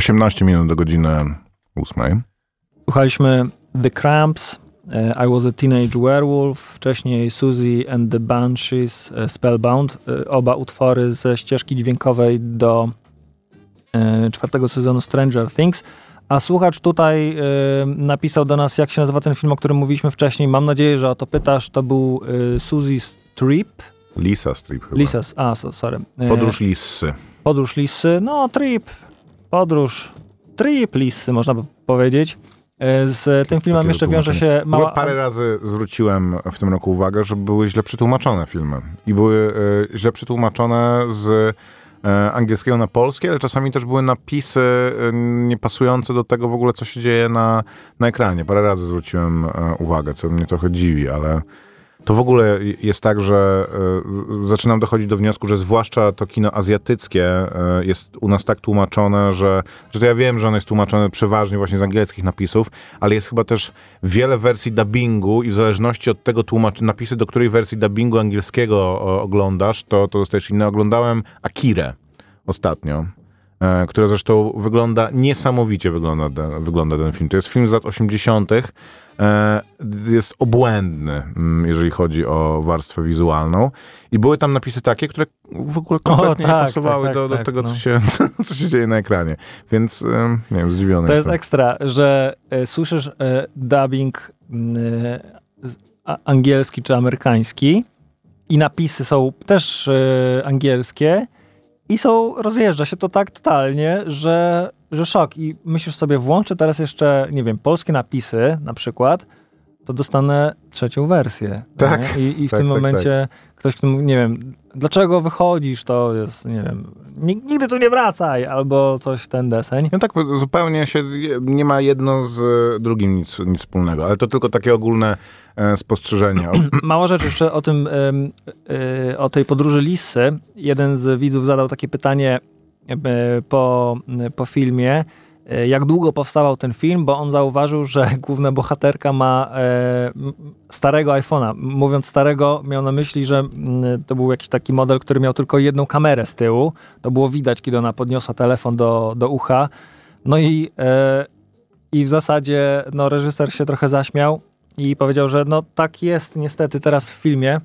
18 minut do godziny 8. Słuchaliśmy The Cramps, e, I Was a Teenage Werewolf, wcześniej Susie and the Banshees, e, Spellbound. E, Oba utwory ze ścieżki dźwiękowej do czwartego sezonu Stranger Things. A słuchacz tutaj napisał do nas, jak się nazywa ten film, o którym mówiliśmy wcześniej. Mam nadzieję, że o to pytasz. To był Susie Strip. Lisa Strip chyba. Lisa, a, so, sorry. Podróż Lisy. Podróż Lisy, no trip, podróż, trip Lisy, można by powiedzieć. E, Z tym filmem Takiego jeszcze wiąże się mała... Parę razy zwróciłem w tym roku uwagę, że były źle przetłumaczone filmy. I były e, źle przetłumaczone z e, angielskiego na polskie, ale czasami też były napisy e, niepasujące do tego w ogóle, co się dzieje na, na ekranie. Parę razy zwróciłem e, uwagę, co mnie trochę dziwi, ale to w ogóle jest tak, że e, zaczynam dochodzić do wniosku, że zwłaszcza to kino azjatyckie e, jest u nas tak tłumaczone, że, że to ja wiem, że ono jest tłumaczone przeważnie właśnie z angielskich napisów, ale jest chyba też wiele wersji dubbingu i w zależności od tego tłumacz, napisy, do której wersji dubbingu angielskiego o, oglądasz, to, to dostajesz inne. Oglądałem Akirę ostatnio, e, która zresztą wygląda, niesamowicie wygląda, wygląda ten film. To jest film z lat 80., e, jest obłędny, mm, jeżeli chodzi o warstwę wizualną. I były tam napisy takie, które w ogóle kompletnie tak, nie pasowały tak, tak, do, do tak, tego, no. co, się, [laughs] co się dzieje na ekranie. Więc, nie wiem, zdziwiony To jest jestem. ekstra, że e, słyszysz e, dubbing e, a, angielski czy amerykański i napisy są też e, angielskie i są, rozjeżdża się to tak totalnie, że, że szok. I myślisz sobie, włączę teraz jeszcze, nie wiem, polskie napisy na przykład, to dostanę trzecią wersję. Tak? I, i w tak, tym tak, momencie ktoś, kto, nie wiem, dlaczego wychodzisz, to jest, nie wiem, "Nig- nigdy tu nie wracaj, albo coś w ten deseń. No tak, zupełnie się nie ma jedno z drugim nic, nic wspólnego, ale to tylko takie ogólne e, spostrzeżenie. [clears throat] Mała rzecz jeszcze o tym, y, o tej podróży Lisy. Jeden z widzów zadał takie pytanie e, po, po filmie, e, jak długo powstawał ten film, bo on zauważył, że [laughs] główna bohaterka ma e, starego iPhone'a. Mówiąc starego, miał na myśli, że to był jakiś taki model, który miał tylko jedną kamerę z tyłu. To było widać, kiedy ona podniosła telefon do, do ucha. No i, e, i w zasadzie no, reżyser się trochę zaśmiał i powiedział, że no tak jest niestety teraz w filmie,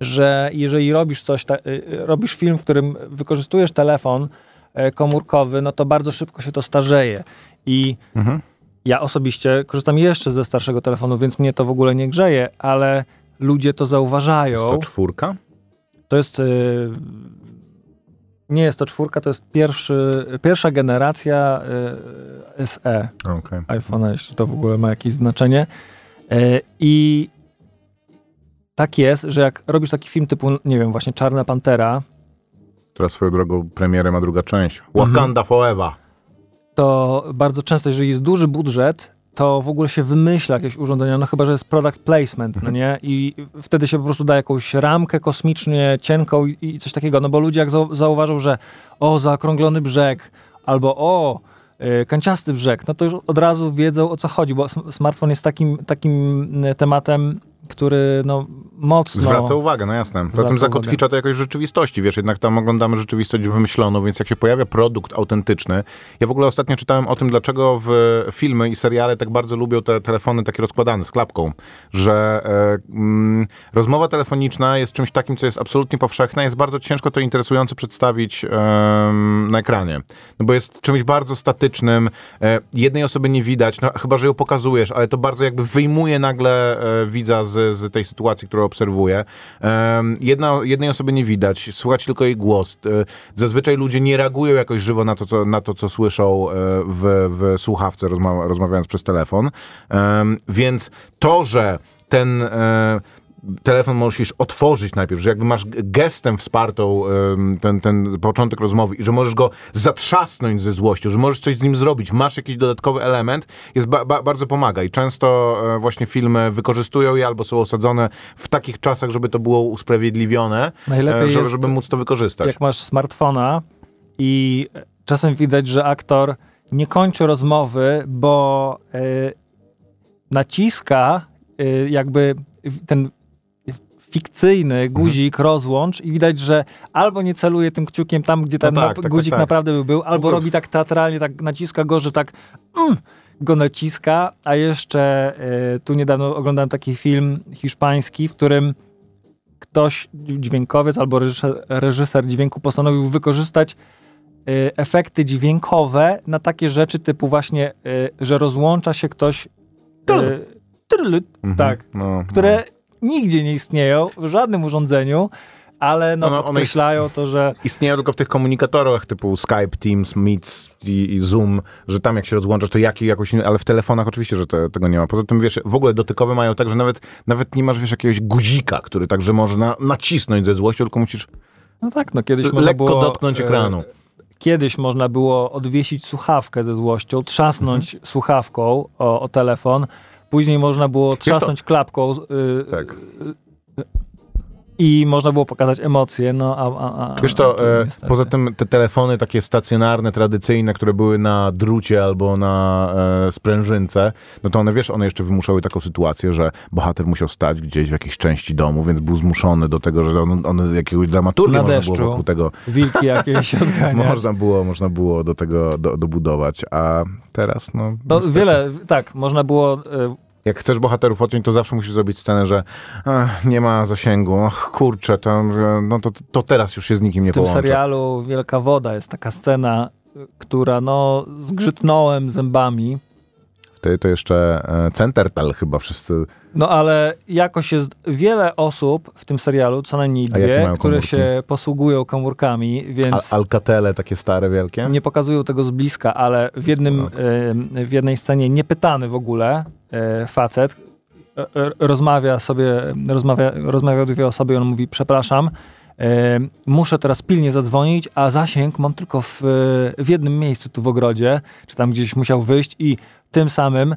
że jeżeli robisz coś, ta, y, y, robisz film, w którym wykorzystujesz telefon e, komórkowy, no to bardzo szybko się to starzeje. I Mhm. ja osobiście korzystam jeszcze ze starszego telefonu, więc mnie to w ogóle nie grzeje, ale ludzie to zauważają. to czwórka? To jest. y, Nie jest to czwórka, to jest pierwszy, pierwsza generacja SE Okej. iPhone'a, jeśli to w ogóle ma jakieś znaczenie. E, I tak jest, że jak robisz taki film typu, nie wiem, właśnie Czarna Pantera, Która swoją drogą premierę ma druga część. Wakanda Forever. to bardzo często, jeżeli jest duży budżet, to w ogóle się wymyśla jakieś urządzenia, no chyba, że jest product placement, no nie? I wtedy się po prostu da jakąś ramkę kosmicznie cienką i, i coś takiego, no bo ludzie jak zau- zauważą, że o, zaokrąglony brzeg, albo o, y, kanciasty brzeg, no to już od razu wiedzą o co chodzi, bo sm- smartfon jest takim, takim y, tematem, który no mocno... Zwraca uwagę, no jasne. Zwraca Zatem zakotwicza to jakoś rzeczywistości, wiesz, jednak tam oglądamy rzeczywistość wymyśloną, więc jak się pojawia produkt autentyczny, ja w ogóle ostatnio czytałem o tym, dlaczego w filmy i seriale tak bardzo lubią te telefony takie rozkładane z klapką, że e, mm, rozmowa telefoniczna jest czymś takim, co jest absolutnie powszechne, jest bardzo ciężko to interesująco przedstawić em, na ekranie, no bo jest czymś bardzo statycznym, e, jednej osoby nie widać, no chyba, że ją pokazujesz, ale to bardzo jakby wyjmuje nagle e, widza z, z tej sytuacji, którą obserwuje. Em, jedna, jednej osoby nie widać, słychać tylko jej głos. E, Zazwyczaj ludzie nie reagują jakoś żywo na to, co, na to, co słyszą e, w, w słuchawce, rozma rozmawiając przez telefon. Więc to, że ten e, telefon musisz otworzyć najpierw, że jakby masz gestem wspartą ten, ten początek rozmowy i że możesz go zatrzasnąć ze złością, że możesz coś z nim zrobić, masz jakiś dodatkowy element, jest ba ba bardzo pomaga i często e, właśnie filmy wykorzystują je albo są osadzone w takich czasach, żeby to było usprawiedliwione, Najlepiej e, żeby, jest- żeby móc to wykorzystać. jak masz smartfona i czasem widać, że aktor nie kończy rozmowy, bo y, naciska jakby ten fikcyjny guzik rozłącz i widać, że albo nie celuje tym kciukiem tam, gdzie ten No tak, na- tak, tak, guzik tak. naprawdę by był, albo robi tak teatralnie, tak naciska go, że tak mm, go naciska, a jeszcze y, tu niedawno oglądałem taki film hiszpański, w którym ktoś, dźwiękowiec albo reżyser, reżyser dźwięku postanowił wykorzystać y, efekty dźwiękowe na takie rzeczy typu właśnie, y, że rozłącza się ktoś y, trylut, Mhm. tak, No, które nigdzie nie istnieją w żadnym urządzeniu, ale no, No, podkreślają to, że istnieją tylko w tych komunikatorach typu Skype, Teams, Meets i, i Zoom, że tam jak się rozłączasz, to jaki jakoś, ale w telefonach oczywiście, że te, tego nie ma. Poza tym, wiesz, w ogóle dotykowe mają tak, że nawet, nawet nie masz, wiesz, jakiegoś guzika, który także można nacisnąć ze złością, tylko musisz no tak, no kiedyś można lekko było, dotknąć e, ekranu. Kiedyś można było odwiesić słuchawkę ze złością, trzasnąć słuchawką o, o telefon, później można było trzasnąć klapką y, Tak. I można było pokazać emocje, no a... a, a Wiesz to, e, poza tym te telefony takie stacjonarne, tradycyjne, które były na drucie albo na e, sprężynce, no to one, wiesz, one jeszcze wymuszały taką sytuację, że bohater musiał stać gdzieś w jakiejś części domu, więc był zmuszony do tego, że on, on jakiegoś dramaturgii Na można deszczu. było wokół tego Wilki jakieś [laughs] odganiać. można było, można było do tego do, dobudować, a teraz, no... No, wiele, tak, można było... e, Jak chcesz bohaterów odciąć, to zawsze musisz zrobić scenę, że ach, nie ma zasięgu, och, kurczę, to, no to, to teraz już się z nikim nie W tym połączę. serialu Wielka Woda jest taka scena, która no zgrzytnąłem zębami, Wtedy to jeszcze e, Centertal chyba wszyscy. no ale jakoś jest wiele osób w tym serialu, co najmniej A dwie, które się posługują komórkami, więc Alcatele takie stare, wielkie. nie pokazują tego z bliska, ale w, jednym, Tak. y, w jednej scenie niepytany w ogóle y, facet y, rozmawia sobie, rozmawia, rozmawia dwie osoby i on mówi, przepraszam, muszę teraz pilnie zadzwonić, a zasięg mam tylko w, w jednym miejscu tu w ogrodzie, czy tam gdzieś musiał wyjść i tym samym, y,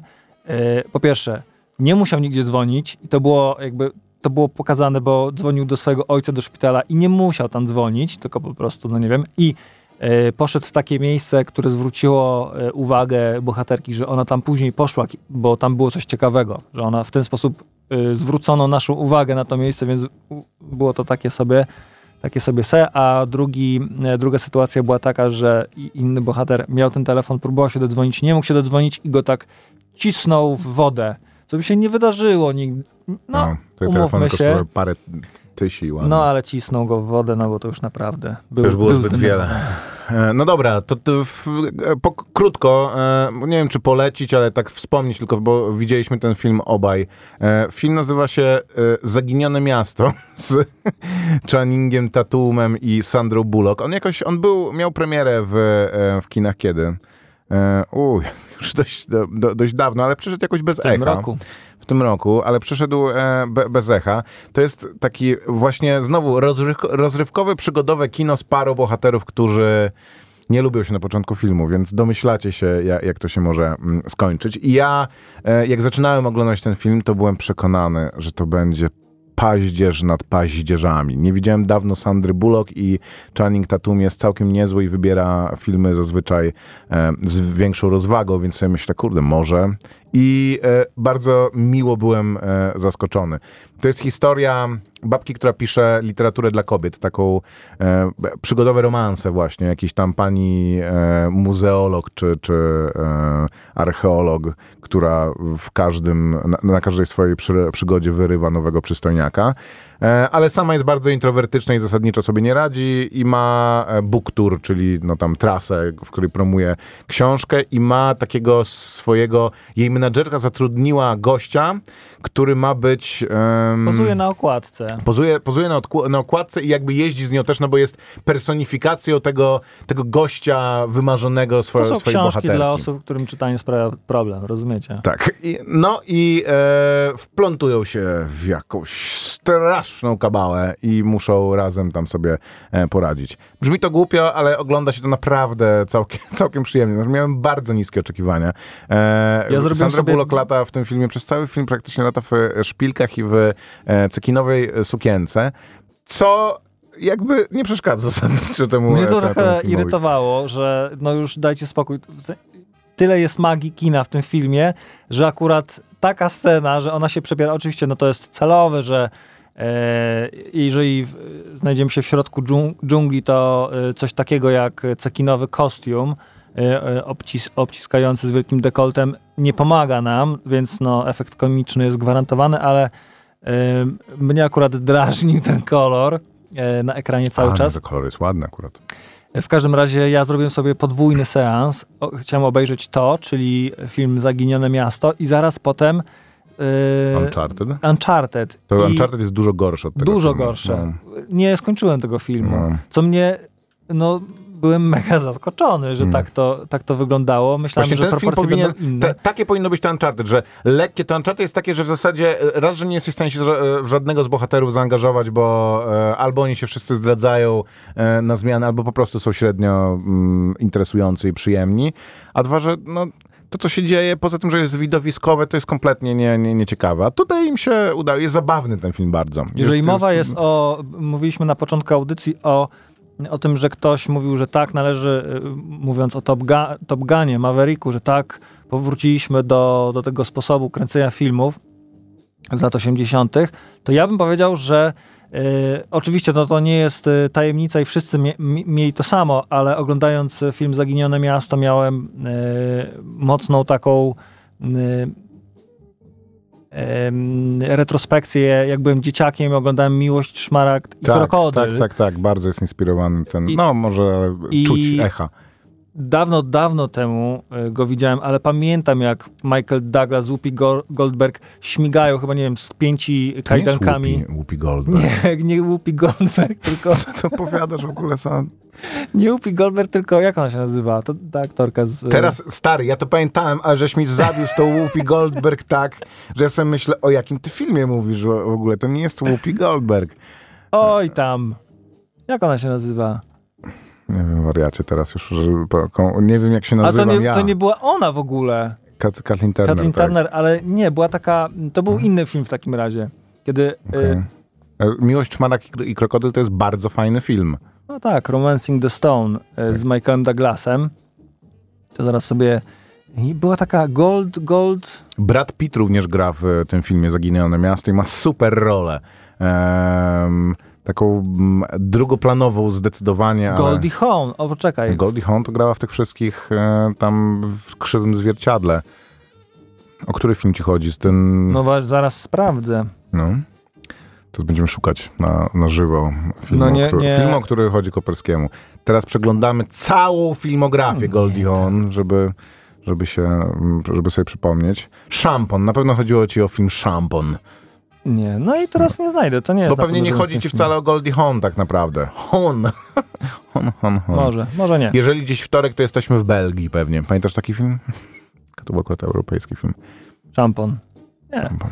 po pierwsze, nie musiał nigdzie dzwonić i to było jakby to było pokazane, bo dzwonił do swojego ojca do szpitala i nie musiał tam dzwonić, tylko po prostu, no nie wiem, i e, poszedł w takie miejsce, które zwróciło e, uwagę bohaterki, że ona tam później poszła, bo tam było coś ciekawego, że ona w ten sposób e, zwrócono naszą uwagę na to miejsce, więc było to takie sobie takie sobie se, a drugi, e, druga sytuacja była taka, że inny bohater miał ten telefon, próbował się dodzwonić, nie mógł się dodzwonić i go tak cisnął w wodę, co by się nie wydarzyło nigdy. No, te umówmy się. parę tysi ładnie. No, ale cisnął go w wodę, no bo to już naprawdę był, To już było był zbyt wiele. E, No dobra, to, to w, e, po, krótko, e, nie wiem czy polecić, ale tak wspomnieć tylko, bo widzieliśmy ten film obaj. Film nazywa się Zaginione Miasto [laughs] z Channingiem Tatumem i Sandrą Bullock. On jakoś, on był, miał premierę w, w kinach kiedy? Uj, [laughs] już dość, do, do, dość dawno, ale przyszedł jakoś bez W tym echa roku. W tym roku, ale przeszedł e, be, bez echa. To jest taki właśnie znowu rozryw, rozrywkowe, przygodowe kino z parą bohaterów, którzy nie lubią się na początku filmu, więc domyślacie się, jak, jak to się może mm, skończyć. I ja, e, jak zaczynałem oglądać ten film, to byłem przekonany, że to będzie paździerz nad paździerzami. Nie widziałem dawno Sandry Bullock i Channing Tatum jest całkiem niezły i wybiera filmy zazwyczaj e, z większą rozwagą, więc sobie myślę, kurde, może. I e, bardzo miło byłem e, zaskoczony. To jest historia babki, która pisze literaturę dla kobiet, taką e, przygodowe romanse właśnie, jakiś tam pani e, muzeolog czy, czy e, archeolog, która w każdym, na, na każdej swojej przy, przygodzie wyrywa nowego przystojniaka. E, ale sama jest bardzo introwertyczna i zasadniczo sobie nie radzi i ma e, book tour, czyli no tam trasę, w której promuje książkę i ma takiego swojego, jej menadżerka zatrudniła gościa, który ma być... em, Pozuje na okładce. Pozuje, pozuje na, na okładce i jakby jeździ z nią też, no bo jest personifikacją tego, tego gościa wymarzonego swo- To są swojej książki bohaterki. dla osób, którym czytanie sprawia problem, rozumiecie? Tak. I, no i e, wplątują się w jakąś straszną kabałę i muszą razem tam sobie e, poradzić. Brzmi to głupio, ale ogląda się to naprawdę całkiem, [laughs] całkiem przyjemnie. Znaczy, miałem bardzo niskie oczekiwania. E, Ja zrobiłem Sandra sobie- Bullock lata w tym filmie, przez cały film praktycznie lata w e, szpilkach i w e, cekinowej sukience, co jakby nie przeszkadza [laughs] zasadniczo temu Mnie to e, trochę irytowało, że no już dajcie spokój. Tyle jest magii kina w tym filmie, że akurat taka scena, że ona się przebiera, oczywiście no to jest celowe, że E, jeżeli w, znajdziemy się w środku dżung- dżungli, to coś takiego jak cekinowy kostium obcis, obciskający z wielkim dekoltem nie pomaga nam, więc no, efekt komiczny jest gwarantowany, ale e, mnie akurat drażnił ten kolor e, na ekranie cały A, czas. No, kolor jest ładny akurat. W każdym razie ja zrobiłem sobie podwójny seans. O, chciałem obejrzeć to, czyli film Zaginione Miasto i zaraz potem yy, Uncharted? Uncharted. To I Uncharted jest dużo gorsze od tego dużo filmu. gorsze. No. Nie skończyłem tego filmu, No. co mnie, no byłem mega zaskoczony, że Mm. tak, to, tak to wyglądało. Myślałem, Właśnie że proporcje powinien, będą inne. te, takie powinno być to Uncharted, że lekkie to Uncharted jest takie, że w zasadzie e, raz, że nie jesteś w stanie się ża- w żadnego z bohaterów zaangażować, bo e, albo oni się wszyscy zdradzają e, na zmianę, albo po prostu są średnio mm, interesujący i przyjemni, a dwa, że no, to, co się dzieje, poza tym, że jest widowiskowe, to jest kompletnie nie, nie, nieciekawe. A tutaj im się udało. Jest zabawny ten film bardzo. Jeżeli mowa jest o, mówiliśmy na początku audycji o, o tym, że ktoś mówił, że tak należy, y, mówiąc o Top, Gun, Top Gunie, Mavericku, że tak powróciliśmy do, do tego sposobu kręcenia filmów z lat 80., to ja bym powiedział, że y, oczywiście to, to nie jest y, tajemnica i wszyscy mie, mi- mieli to samo, ale oglądając film Zaginione Miasto miałem y, mocną taką y, em, retrospekcję, jak byłem dzieciakiem, oglądałem Miłość, Szmaragd i tak, Krokodyl. Tak, tak, tak. Bardzo jest inspirowany ten, I- no może i- czuć echa. Dawno, dawno temu y, go widziałem, ale pamiętam jak Michael Douglas, Whoopi Go- Goldberg śmigają chyba, nie wiem, z pięci kajdankami. To nie Whoopi, Whoopi Goldberg. Nie, [laughs] nie Whoopi Goldberg, tylko Co powiadasz w ogóle sam? Nie Whoopi Goldberg, tylko jak ona się nazywa? To ta aktorka z... y, Teraz, stary, ja to pamiętałem, ale żeś mi zabił z tą Whoopi Goldberg [laughs] tak, że sobie myślę, o jakim ty filmie mówisz w ogóle. To nie jest Whoopi Goldberg. Oj tam. Jak ona się nazywa? Nie wiem, wariacie teraz już, nie wiem jak się A nazywam to nie, ja. to nie była ona w ogóle. Kat- Kathleen Turner. Kathleen tak. Turner, ale nie, była taka, to był inny film w takim razie. Kiedy, Okej. y, E, Miłość, Kro- i Krokodyl to jest bardzo fajny film. No tak, Romancing the Stone y, z Michaelem Douglasem. To zaraz sobie, i była taka Gold, Gold, Brad Pitt również gra w e, tym filmie Zaginione Miasto i ma super rolę. Em, taką mm, drugoplanową zdecydowanie, ale... Goldie Hawn, o poczekaj, Goldie Hawn to grała w tych wszystkich e, tam w krzywym zwierciadle. O który film ci chodzi? Z tym... no zaraz sprawdzę. No. To będziemy szukać na, na żywo filmu, No nie- o który, nie. filmu, o który chodzi Koperskiemu. Teraz przeglądamy całą filmografię Goldie Hawn, żeby, żeby, się, żeby sobie przypomnieć. Szampon. Na pewno chodziło ci o film Szampon. Nie, no i teraz nie znajdę, to nie jest Bo pewnie nie chodzi ci wcale o Goldie Hawn tak naprawdę. Hawn, [laughs] Hawn, film. Hawn. Może, może nie. Jeżeli gdzieś wtorek, to jesteśmy w Belgii pewnie. Pamiętasz taki film? To był akurat europejski film. Szampon. Nie. Szampon.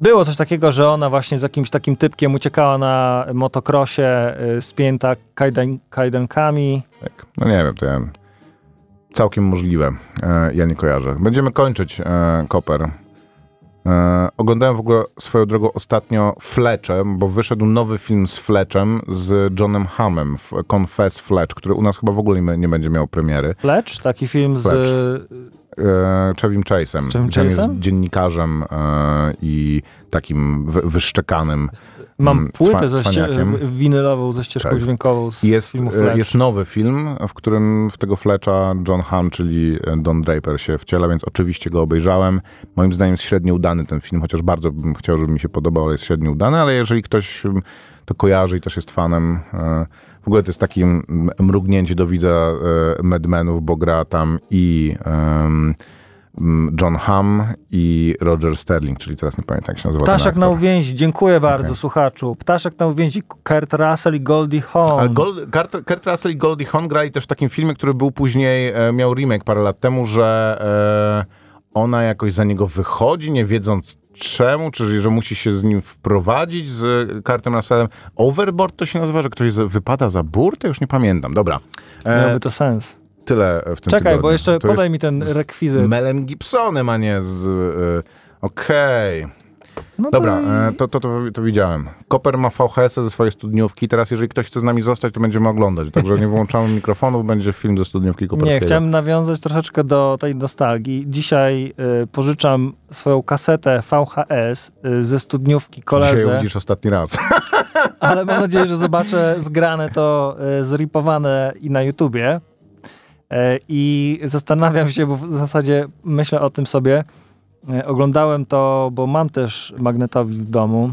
Było coś takiego, że ona właśnie z jakimś takim typkiem uciekała na motokrosie, y, spięta kajdan. Tak. No nie wiem, to ja... Całkiem możliwe. E, ja nie kojarzę. Będziemy kończyć e, Koper. E, oglądałem w ogóle swoją drogą ostatnio Fletchem, bo wyszedł nowy film z Fletchem, z Johnem Hammem, Confess Fletch, który u nas chyba w ogóle nie, nie będzie miał premiery. Fletch, taki film Fletch. z... E, Chase'em. Z Gdzie on Chase'em? jest dziennikarzem e, i takim wy, wyszczekanym. Mam Mm, płytę ze winylową ze ścieżką Tak. dźwiękową z Jest, filmu e, Fletch. jest nowy film, w którym w tego Fletcha John Hamm, czyli e, Don Draper się wciela, więc oczywiście go obejrzałem. Moim zdaniem jest średnio udany ten film, chociaż bardzo bym chciał, żeby mi się podobał, ale jest średnio udany, ale jeżeli ktoś mm, to kojarzy i też jest fanem, e, w ogóle to jest takie mm, mrugnięcie do widza Mad Menów, bo gra tam i John Hamm i Roger Sterling, czyli teraz nie pamiętam jak się nazywa Ptaszek na uwięzi, dziękuję bardzo Okej. słuchaczu. Ptaszek na uwięzi, Kurt Russell i Goldie Hawn. Ale Gold, Kurt, Kurt Russell i Goldie Hawn grali też w takim filmie, który był później, e, miał remake parę lat temu, że e, ona jakoś za niego wychodzi, nie wiedząc czemu, czy że musi się z nim wprowadzić, z Kurtem Russellem. Overboard to się nazywa, że ktoś wypada za burtę? Już nie pamiętam. Dobra. E, Miałby to sens. Tyle w tym Czekaj, tygodniu. bo jeszcze To podaj mi ten z rekwizyt. Melem Gibsonem, a nie z... E, Okej. No Dobra, to... e, to, to, to, to widziałem. Koper ma VHS ze swojej studniówki. Teraz, jeżeli ktoś chce z nami zostać, to będziemy oglądać. Także nie wyłączamy mikrofonów, będzie film ze studniówki Koperskiego. Nie, chciałem nawiązać troszeczkę do tej nostalgii. Dzisiaj y, pożyczam swoją kasetę VHS y, ze studniówki Dzisiaj koledze, widzisz ostatni raz. [laughs] ale mam nadzieję, że zobaczę zgrane to y, zripowane i na YouTubie. Y, I zastanawiam się, bo w zasadzie myślę o tym sobie. Y, Oglądałem to, bo mam też magnetowid w domu.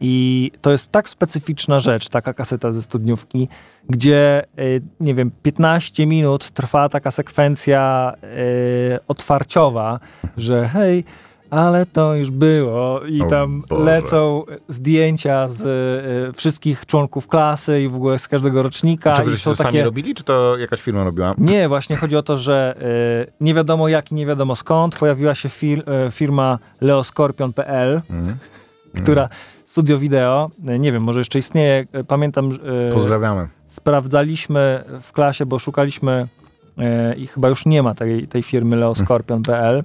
I to jest tak specyficzna rzecz, taka kaseta ze studniówki, gdzie, y, nie wiem, 15 minut trwa taka sekwencja otwarciowa, że hej, ale to już było i O tam Boże. lecą zdjęcia z y, wszystkich członków klasy i w ogóle z każdego rocznika Czy wy są to sami takie... robili, czy to jakaś firma robiła? Nie, właśnie chodzi o to, że y, nie wiadomo jak i nie wiadomo skąd pojawiła się fir, y, firma leoskorpion.pl, Mhm. która studio wideo, nie wiem, może jeszcze istnieje, pamiętam, y, Pozdrawiamy. sprawdzaliśmy w klasie, bo szukaliśmy i chyba już nie ma tej, tej firmy leoskorpion.pl.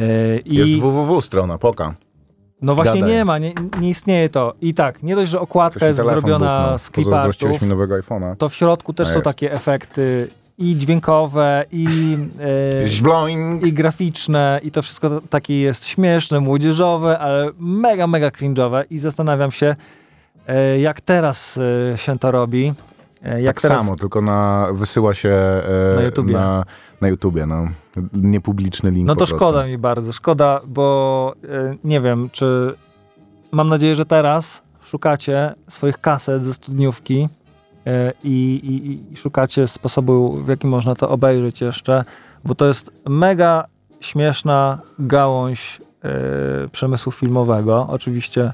Y, i- Jest www strona, poka. no właśnie Gadaj. nie ma, nie, nie istnieje to. I tak, nie dość, że okładka jest zrobiona buchnął. z clipartów, Pozazdrościłeś mi nowego iPhone'a. to w środku też są takie efekty i dźwiękowe, i, e, Żbloing. i graficzne, i to wszystko takie jest śmieszne, młodzieżowe, ale mega, mega cringe'owe i zastanawiam się, e, jak teraz e, się to robi. E, jak tak teraz... samo, tylko na, wysyła się e, Na. Na, na YouTubie, no. Niepubliczny link No to szkoda mi bardzo, szkoda, bo e, nie wiem, czy mam nadzieję, że teraz szukacie swoich kaset ze studniówki e, i, i, szukacie sposobu, w jaki można to obejrzeć jeszcze, bo to jest mega śmieszna gałąź e, przemysłu filmowego. Oczywiście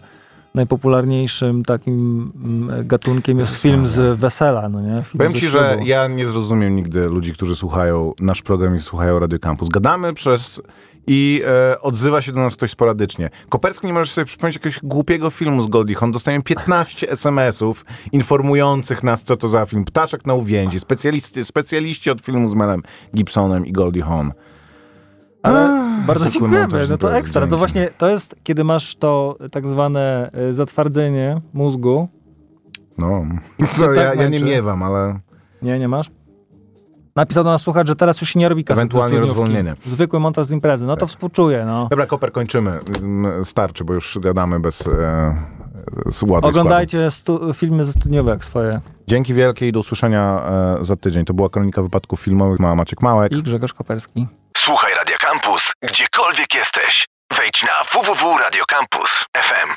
najpopularniejszym takim mm, gatunkiem jest film z wesela, no nie? Film Powiem ci, że ślubu. ja nie zrozumiem nigdy ludzi, którzy słuchają nasz program i słuchają Radio Campus. Gadamy przez... I e, odzywa się do nas ktoś sporadycznie. Koperski nie możesz sobie przypomnieć jakiegoś głupiego filmu z Goldie Hawn. Dostajemy 15 SMS-ów informujących nas, co to za film. Ptaszek na uwięzi. Specjaliści, specjaliści od filmu z Melem Gibsonem i Goldie Hawn. Ale Ach, bardzo dziękujemy, no to ekstra. To dzięki. właśnie, to jest, kiedy masz to tak zwane y, zatwardzenie mózgu. No, [laughs] To to tak ja, ja nie miewam, ale... Nie, nie masz? Napisał do nas słuchacz, że teraz już się nie robi kaset Ewentualnie rozwolnienie. Zwykły montaż z imprezy. No to współczuję, no. Dobra, Koper, kończymy. Mm, Starczy, bo już gadamy bez e. Oglądajcie stu, filmy ze studniówek swoje. Dzięki wielkie i do usłyszenia e, za tydzień. To była kronika wypadków filmowych. Ma Maciek Małek. I Grzegorz Koperski. Słuchaj Radio Campus, gdziekolwiek jesteś. Wejdź na www.radiocampus.fm.